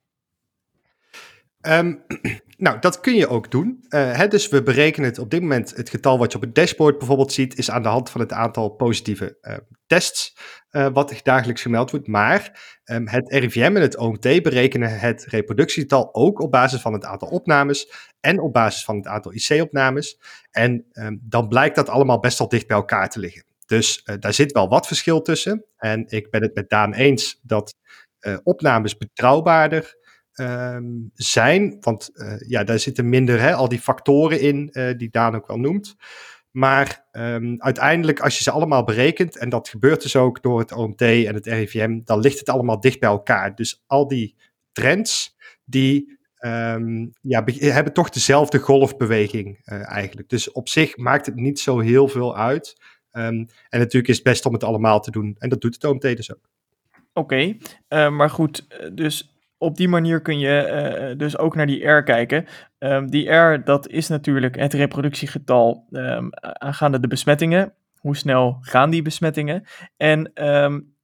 C: Um, nou, dat kun je ook doen. Uh, hè, dus we berekenen het op dit moment, het getal wat je op het dashboard bijvoorbeeld ziet, is aan de hand van het aantal positieve uh, tests uh, wat dagelijks gemeld wordt. Maar um, het RIVM en het OMT berekenen het reproductiegetal ook op basis van het aantal opnames en op basis van het aantal IC-opnames. En dan blijkt dat allemaal best wel dicht bij elkaar te liggen. Dus daar zit wel wat verschil tussen. En ik ben het met Daan eens dat opnames betrouwbaarder um, zijn. Want uh, ja, daar zitten minder hè, al die factoren in uh, die Daan ook wel noemt. Maar um, uiteindelijk, als je ze allemaal berekent, en dat gebeurt dus ook door het OMT en het RIVM, dan ligt het allemaal dicht bij elkaar. Dus al die trends, die um, ja, hebben toch dezelfde golfbeweging uh, eigenlijk. Dus op zich maakt het niet zo heel veel uit. En natuurlijk is het best om het allemaal te doen. En dat doet het OMT dus ook.
A: Oké, maar goed, dus op die manier kun je uh, dus ook naar die R kijken. Um, die R, dat is natuurlijk het reproductiegetal um, aangaande de besmettingen. Hoe snel gaan die besmettingen? En um,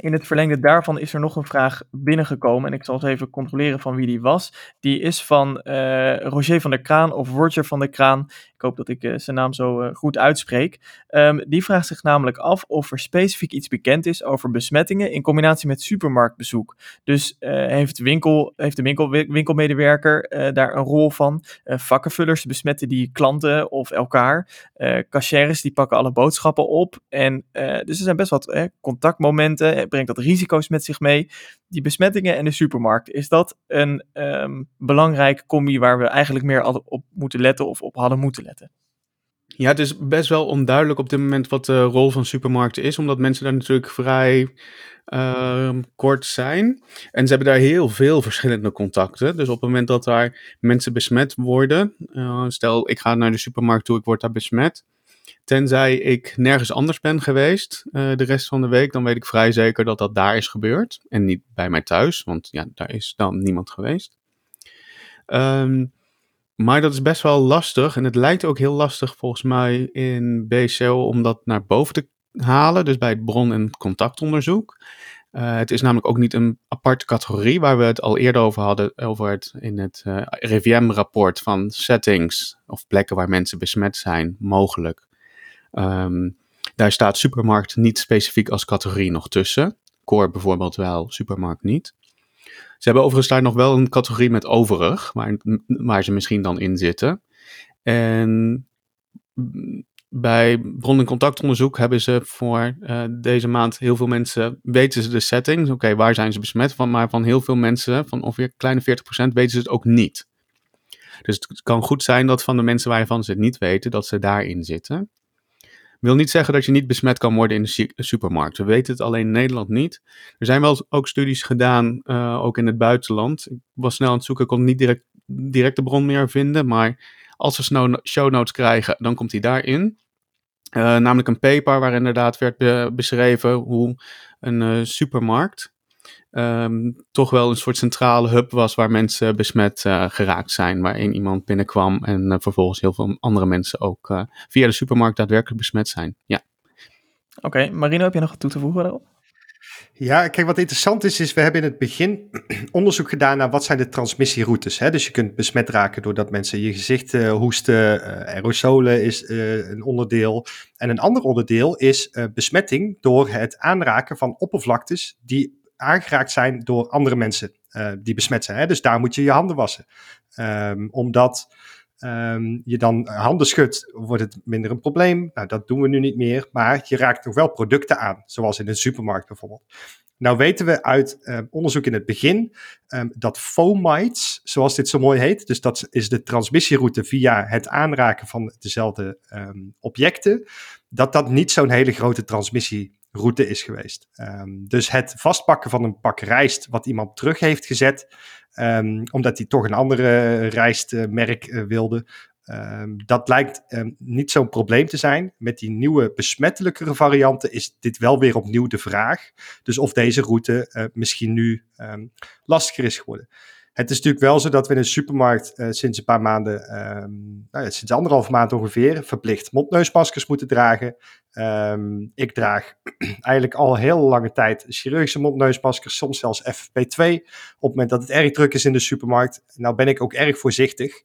A: in het verlengde daarvan is er nog een vraag binnengekomen. En ik zal eens even controleren van wie die was. Die is van uh, Roger van der Kraan of Roger van der Kraan. Ik hoop dat ik uh, zijn naam zo uh, goed uitspreek. Um, die vraagt zich namelijk af of er specifiek iets bekend is over besmettingen in combinatie met supermarktbezoek. Dus heeft, winkel, heeft de winkel, winkelmedewerker daar een rol van? vakkenvullers besmetten die klanten of elkaar. cashiers die pakken alle boodschappen op. En dus er zijn best wat contactmomenten. Brengt dat risico's met zich mee? Die besmettingen en de supermarkt. Is dat een um, belangrijke combi waar we eigenlijk meer op moeten letten of op hadden moeten letten?
B: Ja, het is best wel onduidelijk op dit moment wat de rol van supermarkten is, omdat mensen daar natuurlijk vrij uh, kort zijn. En ze hebben daar heel veel verschillende contacten. Dus op het moment dat daar mensen besmet worden, uh, stel ik ga naar de supermarkt toe, ik word daar besmet. Tenzij ik nergens anders ben geweest uh, de rest van de week, dan weet ik vrij zeker dat dat daar is gebeurd. En niet bij mij thuis, want ja, daar is dan niemand geweest. Um, maar dat is best wel lastig. En het lijkt ook heel lastig volgens mij in BCO om dat naar boven te halen. Dus bij het bron- en contactonderzoek. Uh, het is namelijk ook niet een aparte categorie waar we het al eerder over hadden. Over het in het uh, RIVM-rapport van settings of plekken waar mensen besmet zijn, mogelijk. Um, daar staat supermarkt niet specifiek als categorie nog tussen. Core bijvoorbeeld wel, supermarkt niet. Ze hebben overigens daar nog wel een categorie met overig, waar, ze misschien dan in zitten. En bij bron- en contactonderzoek hebben ze voor uh, deze maand heel veel mensen, weten ze de settings, oké, waar zijn ze besmet van, maar van heel veel mensen, van ongeveer kleine 40%, weten ze het ook niet. Dus het kan goed zijn dat van de mensen waarvan ze het niet weten, dat ze daarin zitten wil niet zeggen dat je niet besmet kan worden in de supermarkt. We weten het alleen in Nederland niet. Er zijn wel ook studies gedaan, uh, ook in het buitenland. Ik was snel aan het zoeken, kon niet direct, direct de bron meer vinden. Maar als we show notes krijgen, dan komt hij daarin. Uh, namelijk een paper waar inderdaad werd be beschreven hoe een uh, supermarkt um, toch wel een soort centrale hub was waar mensen besmet uh, geraakt zijn. Waarin iemand binnenkwam en uh, vervolgens heel veel andere mensen ook uh, via de supermarkt daadwerkelijk besmet zijn. Ja.
A: Oké, okay, Marino, heb je nog wat toe te voegen daarop?
C: Ja, kijk, wat interessant is, is we hebben in het begin onderzoek gedaan naar wat zijn de transmissieroutes. Hè? Dus je kunt besmet raken doordat mensen je gezicht uh, hoesten. Uh, aerosolen is uh, een onderdeel. En een ander onderdeel is besmetting door het aanraken van oppervlaktes die aangeraakt zijn door andere mensen uh, die besmet zijn. Hè? Dus daar moet je je handen wassen. Um, omdat ehm, je dan handen schudt, wordt het minder een probleem. Nou, dat doen we nu niet meer, maar je raakt nog wel producten aan, zoals in een supermarkt bijvoorbeeld. Nou weten we uit uh, onderzoek in het begin dat fomites, zoals dit zo mooi heet, dus dat is de transmissieroute via het aanraken van dezelfde objecten, dat dat niet zo'n hele grote transmissieroute is geweest. Um, dus het vastpakken van een pak rijst wat iemand terug heeft gezet, omdat hij toch een andere rijstmerk uh, wilde, Um, dat lijkt niet zo'n probleem te zijn. Met die nieuwe besmettelijkere varianten is dit wel weer opnieuw de vraag. Dus of deze route uh, misschien nu lastiger is geworden. Het is natuurlijk wel zo dat we in een supermarkt uh, sinds een paar maanden, nou ja, sinds anderhalf maand ongeveer, verplicht mondneusmaskers moeten dragen. ik draag eigenlijk al heel lange tijd chirurgische mondneusmaskers, soms zelfs FFP2, op het moment dat het erg druk is in de supermarkt. Nou ben ik ook erg voorzichtig.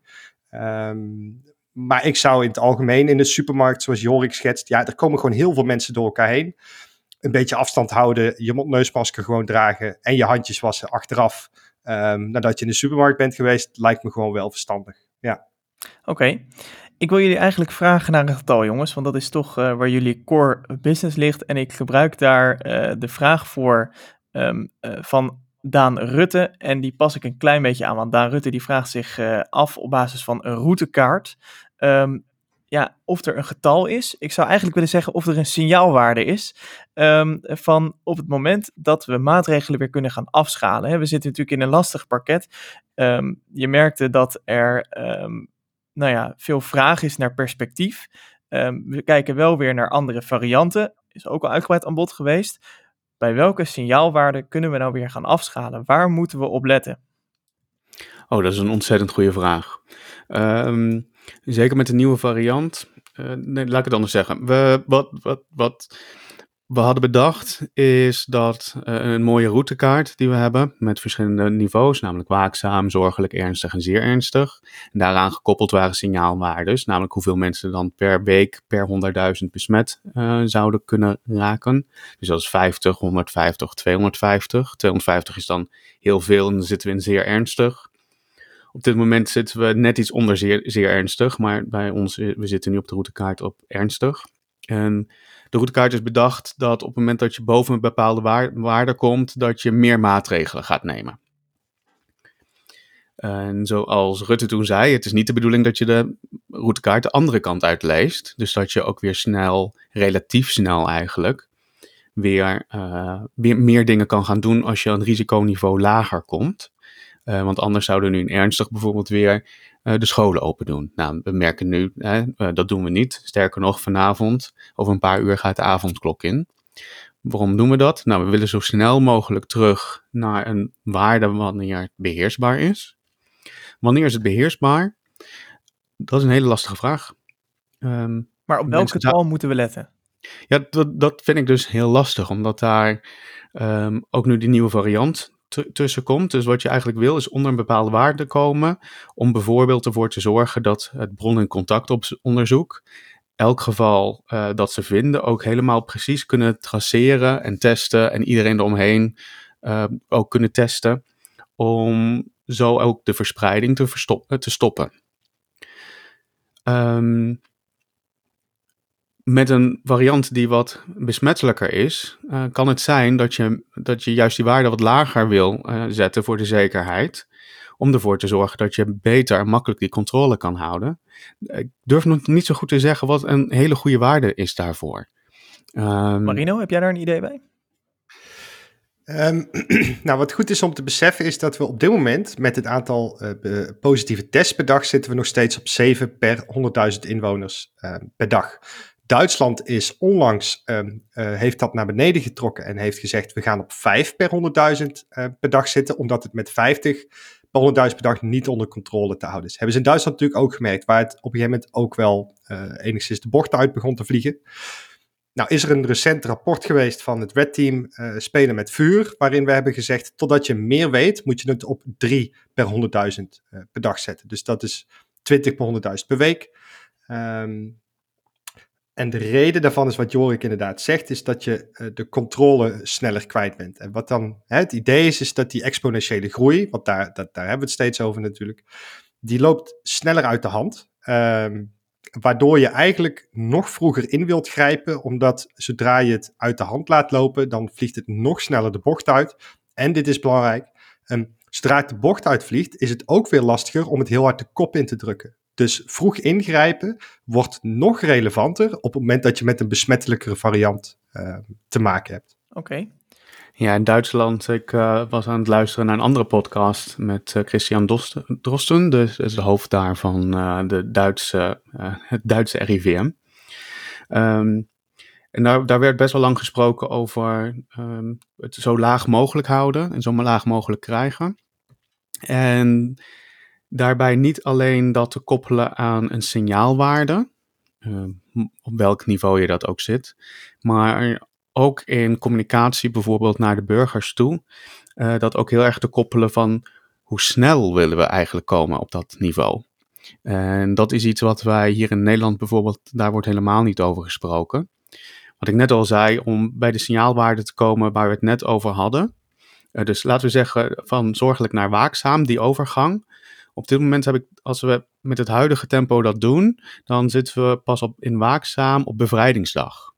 C: Um, maar ik zou in het algemeen in de supermarkt, zoals Jorik schetst, ja, er komen gewoon heel veel mensen door elkaar heen. Een beetje afstand houden, je mondneusmasker gewoon dragen en je handjes wassen achteraf. Um, nadat je in de supermarkt bent geweest, lijkt me gewoon wel verstandig. Ja.
A: Oké. Ik wil jullie eigenlijk vragen naar een getal, jongens, want dat is toch uh, waar jullie core business ligt. En ik gebruik daar uh, de vraag voor um, uh, van Daan Rutte. En die pas ik een klein beetje aan, want Daan Rutte die vraagt zich af op basis van een routekaart. Um, ja, of er een getal is. Ik zou eigenlijk willen zeggen of er een signaalwaarde is. Um, van op het moment dat we maatregelen weer kunnen gaan afschalen. We zitten natuurlijk in een lastig parket. Um, je merkte dat er nou ja, veel vraag is naar perspectief. we kijken wel weer naar andere varianten. Is ook al uitgebreid aan bod geweest bij welke signaalwaarde kunnen we nou weer gaan afschalen? Waar moeten we op letten?
B: Oh, dat is een ontzettend goede vraag. Um, zeker met de nieuwe variant. Uh, nee, laat ik het anders zeggen. We, wat, wat, wat we hadden bedacht is dat uh, een mooie routekaart die we hebben met verschillende niveaus, namelijk waakzaam, zorgelijk, ernstig en zeer ernstig. En daaraan gekoppeld waren signaalwaardes, namelijk hoeveel mensen dan per week per 100.000 besmet uh, zouden kunnen raken. Dus dat is 50, 150, 250. 250 is dan heel veel en dan zitten we in zeer ernstig. Op dit moment zitten we net iets onder zeer, ernstig, maar bij ons, we zitten nu op de routekaart op ernstig. En de routekaart is bedacht dat op het moment dat je boven een bepaalde waarde komt, dat je meer maatregelen gaat nemen. En zoals Rutte toen zei, het is niet de bedoeling dat je de routekaart de andere kant uitleest. Dus dat je ook weer snel, relatief snel eigenlijk, weer, uh, weer meer dingen kan gaan doen als je een risiconiveau lager komt. Uh, want anders zouden nu in ernstig bijvoorbeeld weer uh, de scholen open doen. Nou, we merken nu, uh, dat doen we niet. Sterker nog, vanavond, over een paar uur gaat de avondklok in. Waarom doen we dat? Nou, we willen zo snel mogelijk terug naar een waarde wanneer het beheersbaar is. Wanneer is het beheersbaar? Dat is een hele lastige vraag.
A: Um, maar op welk getal moeten we letten?
B: Ja, dat, dat vind ik dus heel lastig, omdat daar um, ook nu die nieuwe variant tussen komt. Dus wat je eigenlijk wil is onder een bepaalde waarde komen om bijvoorbeeld ervoor te zorgen dat het bron- en contactonderzoek elk geval uh, dat ze vinden ook helemaal precies kunnen traceren en testen en iedereen eromheen uh, ook kunnen testen om zo ook de verspreiding te, te stoppen. Um, met een variant die wat besmettelijker is, uh, kan het zijn dat je, dat je juist die waarde wat lager wil uh, zetten voor de zekerheid. Om ervoor te zorgen dat je beter en makkelijk die controle kan houden. Ik durf nog niet zo goed te zeggen wat een hele goede waarde is daarvoor.
A: Um, Marino, heb jij daar een idee bij?
C: Um, nou, wat goed is om te beseffen is dat we op dit moment met het aantal uh, positieve tests per dag zitten we nog steeds op 7 per 100.000 inwoners uh, per dag. Duitsland is onlangs, um, uh, heeft dat naar beneden getrokken en heeft gezegd we gaan op 5 per 100.000 uh, per dag zitten, omdat het met 50 per 100.000 per dag niet onder controle te houden is. Hebben ze in Duitsland natuurlijk ook gemerkt, waar het op een gegeven moment ook wel uh, enigszins de bocht uit begon te vliegen. Nou is er een recent rapport geweest van het Red Team uh, Spelen met Vuur, waarin we hebben gezegd, totdat je meer weet, moet je het op 3 per 100.000 uh, per dag zetten. Dus dat is 20 per 100.000 per week. Um, en de reden daarvan is wat Jorik inderdaad zegt, is dat je uh, de controle sneller kwijt bent. En wat dan hè, het idee is, is dat die exponentiële groei, want daar, dat, daar hebben we het steeds over natuurlijk, die loopt sneller uit de hand. Ehm, waardoor je eigenlijk nog vroeger in wilt grijpen, omdat zodra je het uit de hand laat lopen, dan vliegt het nog sneller de bocht uit. En dit is belangrijk, um, zodra het de bocht uitvliegt, is het ook weer lastiger om het heel hard de kop in te drukken. Dus vroeg ingrijpen wordt nog relevanter op het moment dat je met een besmettelijkere variant uh, te maken hebt.
A: Oké.
B: Ja, in Duitsland, ik uh, was aan het luisteren naar een andere podcast met uh, Christian Drosten, dus, dus de hoofd daar van de Duitse, het Duitse RIVM. Um, en daar, daar werd best wel lang gesproken over um, het zo laag mogelijk houden en zo laag mogelijk krijgen. En daarbij niet alleen dat te koppelen aan een signaalwaarde, uh, op welk niveau je dat ook zit, maar ook in communicatie bijvoorbeeld naar de burgers toe, uh, dat ook heel erg te koppelen van hoe snel willen we eigenlijk komen op dat niveau. En dat is iets wat wij hier in Nederland bijvoorbeeld, daar wordt helemaal niet over gesproken. Wat ik net al zei, om bij de signaalwaarde te komen waar we het net over hadden. Uh, dus laten we zeggen van zorgelijk naar waakzaam, die overgang. Op dit moment heb ik, als we met het huidige tempo dat doen, dan zitten we pas op in waakzaam op bevrijdingsdag.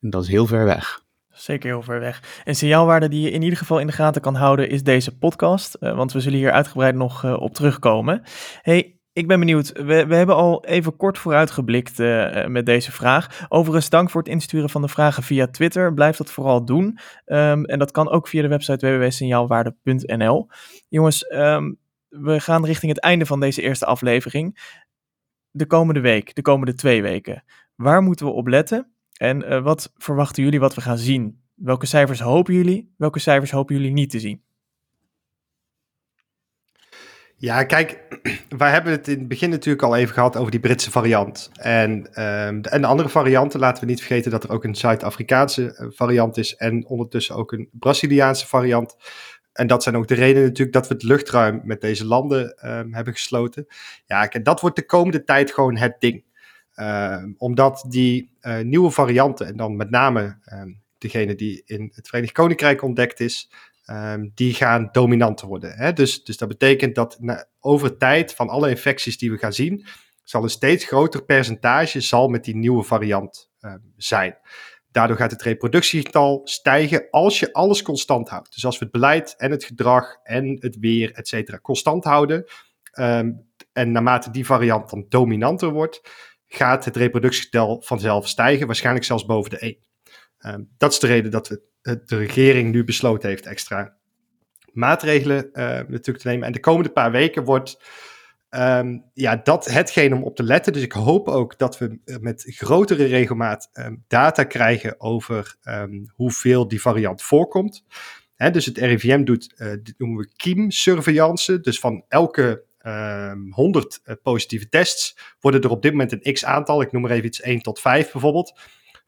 B: En dat is heel ver weg.
A: Zeker heel ver weg. Een signaalwaarde die je in ieder geval in de gaten kan houden is deze podcast, uh, want we zullen hier uitgebreid nog uh, op terugkomen. Hey, ik ben benieuwd. We, we hebben al even kort vooruitgeblikt uh, met deze vraag. Overigens, dank voor het insturen van de vragen via Twitter. Blijf dat vooral doen. Um, en dat kan ook via de website www.signaalwaarde.nl. Jongens, um, we gaan richting het einde van deze eerste aflevering. De komende week, de komende twee weken. Waar moeten we op letten? En uh, wat verwachten jullie wat we gaan zien? Welke cijfers hopen jullie? Welke cijfers hopen jullie niet te zien?
C: Ja, kijk, wij hebben het in het begin natuurlijk al even gehad over die Britse variant. En, um, de, en de andere varianten, laten we niet vergeten dat er ook een Zuid-Afrikaanse eh, variant is en ondertussen ook een Braziliaanse variant. En dat zijn ook de redenen natuurlijk dat we het luchtruim met deze landen um, hebben gesloten. Ja, kijk, dat wordt de komende tijd gewoon het ding. Um, omdat die uh, nieuwe varianten, en dan met name degene die in het Verenigd Koninkrijk ontdekt is, die gaan dominanter worden. Hè? Dus, dus dat betekent dat over tijd van alle infecties die we gaan zien, zal een steeds groter percentage zal met die nieuwe variant zijn. Daardoor gaat het reproductiegetal stijgen als je alles constant houdt. Dus als we het beleid en het gedrag en het weer, et cetera, constant houden. Um, en naarmate die variant dan dominanter wordt, gaat het reproductiegetal vanzelf stijgen, waarschijnlijk zelfs boven de 1. Um, dat is de reden dat we de regering nu besloten heeft extra maatregelen uh, natuurlijk te nemen. En de komende paar weken wordt um, ja, dat hetgeen om op te letten. Dus ik hoop ook dat we met grotere regelmaat um, data krijgen over um, hoeveel die variant voorkomt. Hè, dus het RIVM doet, uh, dit noemen we kiem-surveillance. Dus van elke 100 uh, positieve tests worden er op dit moment een x aantal. Ik noem er even iets 1 tot 5 bijvoorbeeld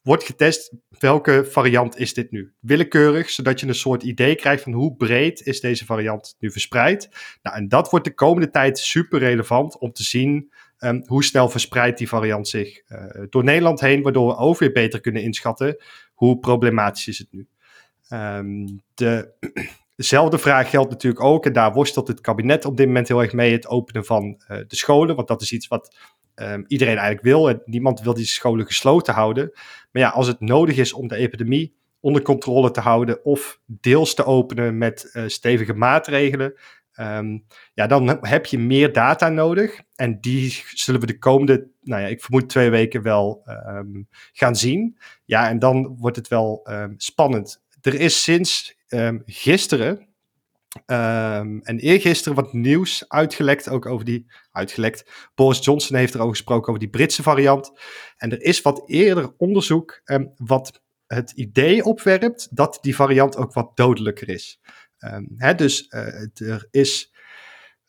C: wordt getest welke variant is dit nu. Willekeurig, zodat je een soort idee krijgt van hoe breed is deze variant nu verspreid. Nou, en dat wordt de komende tijd super relevant om te zien um, hoe snel verspreidt die variant zich uh, door Nederland heen, waardoor we ook weer beter kunnen inschatten hoe problematisch is het nu. Um, de, dezelfde vraag geldt natuurlijk ook, en daar worstelt het kabinet op dit moment heel erg mee, het openen van uh, de scholen, want dat is iets wat um, iedereen eigenlijk wil. En niemand wil die scholen gesloten houden. Maar ja, als het nodig is om de epidemie onder controle te houden of deels te openen met uh, stevige maatregelen, um, ja, dan heb je meer data nodig. En die zullen we de komende, nou ja, ik vermoed twee weken wel um, gaan zien. Ja, en dan wordt het wel spannend. Er is sinds gisteren Um, en eergisteren wat nieuws uitgelekt, ook over die, uitgelekt, Boris Johnson heeft erover gesproken over die Britse variant. En er is wat eerder onderzoek um, wat het idee opwerpt dat die variant ook wat dodelijker is. Um, hè, dus uh, er is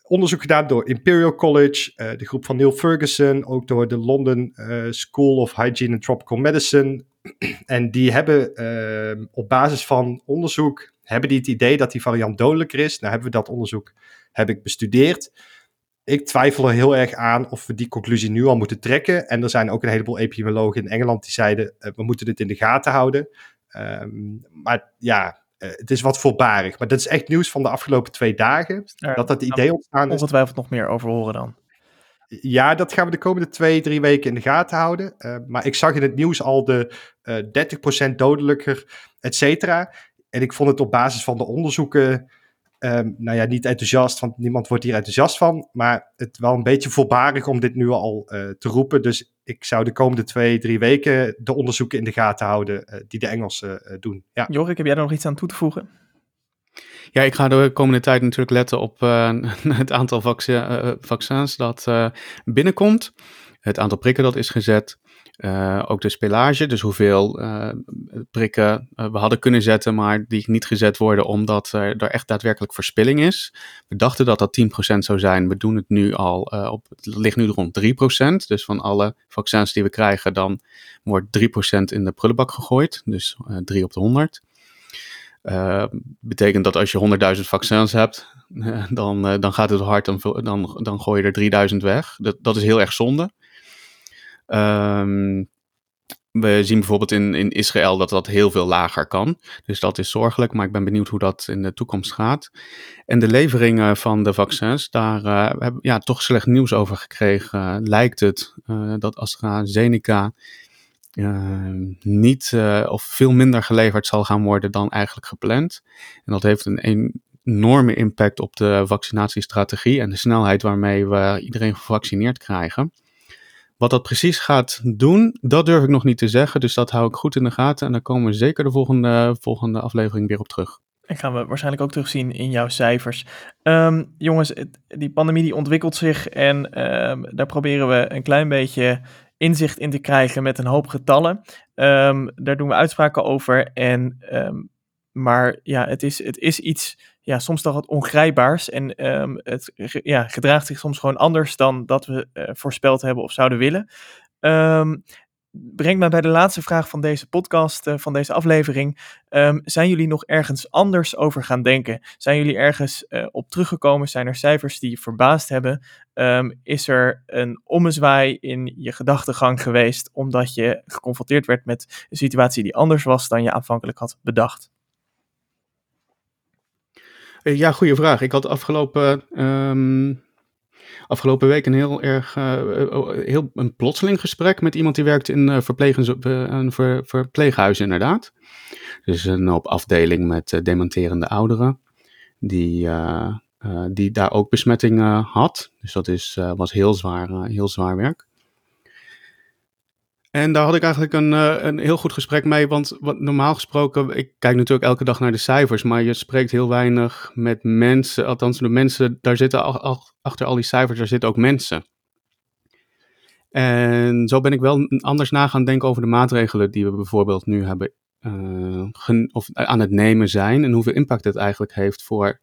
C: onderzoek gedaan door Imperial College, uh, de groep van Neil Ferguson, ook door de London uh, School of Hygiene and Tropical Medicine. en die hebben op basis van onderzoek hebben die het idee dat die variant dodelijker is? Nou hebben we dat onderzoek heb ik bestudeerd. Ik twijfel er heel erg aan of we die conclusie nu al moeten trekken. En er zijn ook een heleboel epidemiologen in Engeland die zeiden: uh, we moeten dit in de gaten houden. Um, maar ja, het is wat voorbarig. Maar dat is echt nieuws van de afgelopen twee dagen. dat dat idee ontstaan is.
A: Ongetwijfeld nog meer over horen dan.
C: Ja, dat gaan we de komende twee, drie weken in de gaten houden. maar ik zag in het nieuws al de 30% dodelijker, et cetera. En ik vond het op basis van de onderzoeken Um, nou ja, niet enthousiast, want niemand wordt hier enthousiast van. Maar het wel een beetje voorbarig om dit nu al uh, te roepen. Dus ik zou de komende twee, drie weken de onderzoeken in de gaten houden uh, die de Engelsen uh, doen. Ja.
A: Jorik, heb jij daar nog iets aan toe te voegen?
B: Ja, ik ga de komende tijd natuurlijk letten op het aantal vaccins dat binnenkomt. Het aantal prikken dat is gezet. Uh, ook de spelage, dus hoeveel uh, prikken uh, we hadden kunnen zetten, maar die niet gezet worden omdat er echt daadwerkelijk verspilling is. We dachten dat dat 10% zou zijn. We doen het nu al op, het ligt nu rond 3%. Dus van alle vaccins die we krijgen, dan wordt 3% in de prullenbak gegooid. Dus 3 op de 100. betekent dat als je 100.000 vaccins hebt, dan, dan gaat het hard, dan, dan, dan gooi je er 3000 weg. Dat, dat is heel erg zonde. Um, we zien bijvoorbeeld in, in Israël dat dat heel veel lager kan. Dus dat is zorgelijk, maar ik ben benieuwd hoe dat in de toekomst gaat. En de leveringen van de vaccins, daar uh, hebben we ja, toch slecht nieuws over gekregen. Lijkt het uh, dat AstraZeneca niet of veel minder geleverd zal gaan worden dan eigenlijk gepland. En dat heeft een enorme impact op de vaccinatiestrategie en de snelheid waarmee we iedereen gevaccineerd krijgen. Wat dat precies gaat doen, dat durf ik nog niet te zeggen. Dus dat hou ik goed in de gaten. En daar komen we zeker de volgende, volgende aflevering weer op terug.
A: En gaan we waarschijnlijk ook terugzien in jouw cijfers. Um, jongens, die pandemie die ontwikkelt zich en um, daar proberen we een klein beetje inzicht in te krijgen met een hoop getallen. Um, daar doen we uitspraken over. En, maar ja, het is, het is iets ja, soms toch wat ongrijpbaars. En um, het ja, gedraagt zich soms gewoon anders dan dat we uh, voorspeld hebben of zouden willen. Um, brengt me bij de laatste vraag van deze podcast, uh, van deze aflevering. Um, zijn jullie nog ergens anders over gaan denken? Zijn jullie ergens uh, op teruggekomen? Zijn er cijfers die je verbaasd hebben? Is er een ommezwaai in je gedachtegang geweest omdat je geconfronteerd werd met een situatie die anders was dan je aanvankelijk had bedacht?
B: Eh, ja, goede vraag. Ik had afgelopen, um, afgelopen week een heel erg uh, heel, een plotseling gesprek met iemand die werkt in uh, een inderdaad. Dus een op afdeling met dementerende ouderen, die, die daar ook besmettingen had. Dus dat is, was heel zwaar, heel zwaar werk. En daar had ik eigenlijk een, uh, een heel goed gesprek mee, want wat, normaal gesproken, ik kijk natuurlijk elke dag naar de cijfers, maar je spreekt heel weinig met mensen, althans de mensen, daar zitten achter al die cijfers, daar zitten ook mensen. En zo ben ik wel anders na gaan denken over de maatregelen die we bijvoorbeeld nu hebben, uh, of aan het nemen zijn en hoeveel impact het eigenlijk heeft voor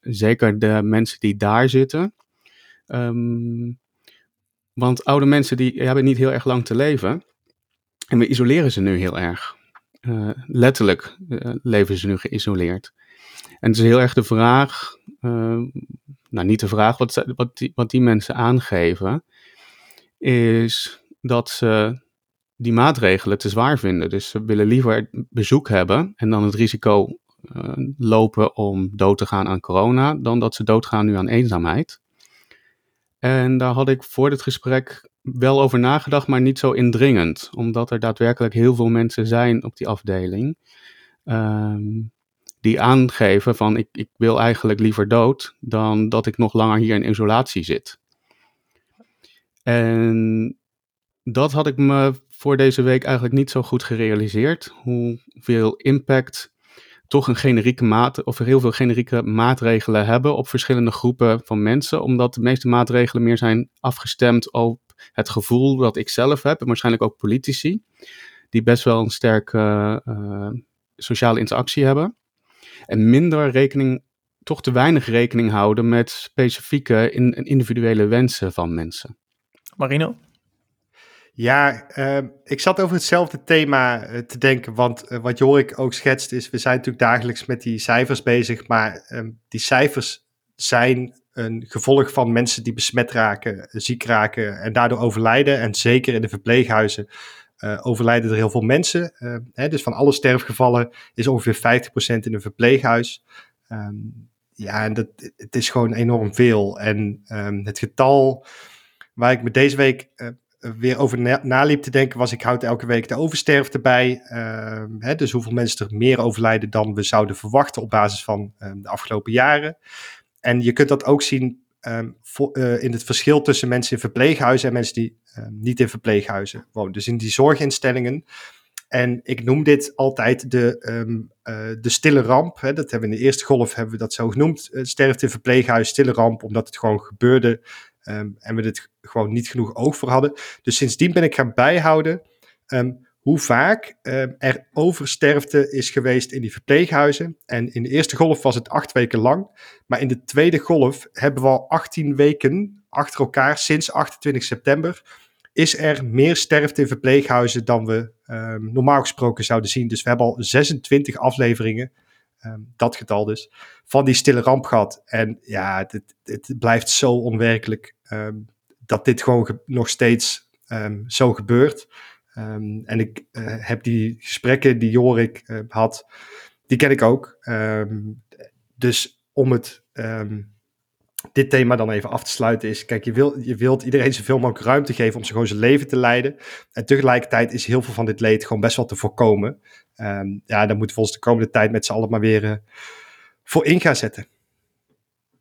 B: zeker de mensen die daar zitten. Um, want oude mensen die hebben niet heel erg lang te leven. En we isoleren ze nu heel erg. Uh, letterlijk uh, leven ze nu geïsoleerd. En het is heel erg de vraag, uh, nou niet de vraag, wat, wat, wat die mensen aangeven, is dat ze die maatregelen te zwaar vinden. Dus ze willen liever bezoek hebben en dan het risico lopen om dood te gaan aan corona, dan dat ze doodgaan nu aan eenzaamheid. En daar had ik voor dit gesprek wel over nagedacht, maar niet zo indringend. Omdat er daadwerkelijk heel veel mensen zijn op die afdeling. Um, die aangeven van ik, ik wil eigenlijk liever dood dan dat ik nog langer hier in isolatie zit. En dat had ik me voor deze week eigenlijk niet zo goed gerealiseerd. Hoeveel impact toch een generieke maat, of heel veel generieke maatregelen hebben op verschillende groepen van mensen, omdat de meeste maatregelen meer zijn afgestemd op het gevoel dat ik zelf heb, en waarschijnlijk ook politici, die best wel een sterke uh, sociale interactie hebben, en minder rekening, toch te weinig rekening houden met specifieke in, individuele wensen van mensen.
A: Marino?
C: Ja, uh, ik zat over hetzelfde thema uh, te denken, want uh, wat Jorik ook schetst is, we zijn natuurlijk dagelijks met die cijfers bezig, maar ehm, die cijfers zijn een gevolg van mensen die besmet raken, ziek raken en daardoor overlijden. En zeker in de verpleeghuizen overlijden er heel veel mensen. Uh, hè, dus van alle sterfgevallen is ongeveer 50% in een verpleeghuis. Ja, en dat, het is gewoon enorm veel. En het getal waar ik me deze week weer over na, naliep te denken was, ik houd elke week de oversterfte bij. Uh, hè, dus hoeveel mensen er meer overlijden dan we zouden verwachten op basis van uh, de afgelopen jaren. En je kunt dat ook zien voor, uh, in het verschil tussen mensen in verpleeghuizen en mensen die niet in verpleeghuizen wonen. Dus in die zorginstellingen. En ik noem dit altijd de, um, de stille ramp. Hè. Dat hebben we in de eerste golf hebben we dat zo genoemd. sterfte in verpleeghuis, stille ramp, omdat het gewoon gebeurde Um, en we dit gewoon niet genoeg oog voor hadden. Dus sindsdien ben ik gaan bijhouden um, hoe vaak um, er oversterfte is geweest in die verpleeghuizen. En in de eerste golf was het acht weken lang. Maar in de tweede golf hebben we al 18 weken achter elkaar, sinds 28 september, is er meer sterfte in verpleeghuizen dan we normaal gesproken zouden zien. Dus we hebben al 26 afleveringen Um, dat getal dus, van die stille ramp gehad. En ja, het, blijft zo onwerkelijk um, dat dit gewoon nog steeds um, zo gebeurt. en ik uh, heb die gesprekken die Jorik uh, had, die ken ik ook. dus om het dit thema dan even af te sluiten is, kijk, je, wil, je wilt iedereen zoveel mogelijk ruimte geven om ze gewoon zijn leven te leiden. En tegelijkertijd is heel veel van dit leed gewoon best wel te voorkomen. Um, ja, daar moeten we ons de komende tijd met z'n allen maar weer uh, voor in gaan zetten.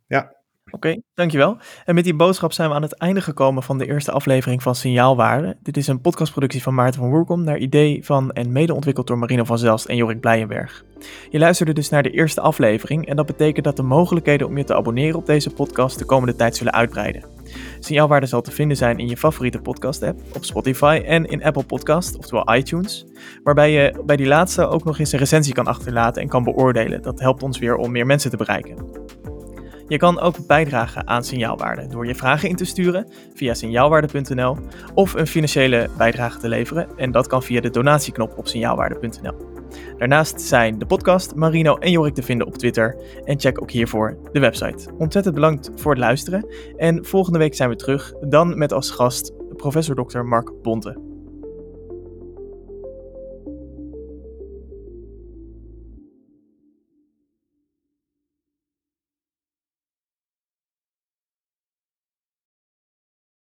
C: Ja.
A: Oké, dankjewel. En met die boodschap zijn we aan het einde gekomen van de eerste aflevering van Signaalwaarde. Dit is een podcastproductie van Maarten van Woerkom naar idee van en mede ontwikkeld door Marino van Zelst en Jorik Blijenberg. Je luisterde dus naar de eerste aflevering en dat betekent dat de mogelijkheden om je te abonneren op deze podcast de komende tijd zullen uitbreiden. Signaalwaarde zal te vinden zijn in je favoriete podcast-app, op Spotify en in Apple Podcast, oftewel iTunes, waarbij je bij die laatste ook nog eens een recensie kan achterlaten en kan beoordelen. Dat helpt ons weer om meer mensen te bereiken. Je kan ook bijdragen aan signaalwaarde door je vragen in te sturen via signaalwaarde.nl of een financiële bijdrage te leveren en dat kan via de donatieknop op signaalwaarde.nl. Daarnaast zijn de podcast, Marino en Jorik te vinden op Twitter en check ook hiervoor de website. Ontzettend bedankt voor het luisteren en volgende week zijn we terug, dan met als gast professor Dr. Mark Bonte.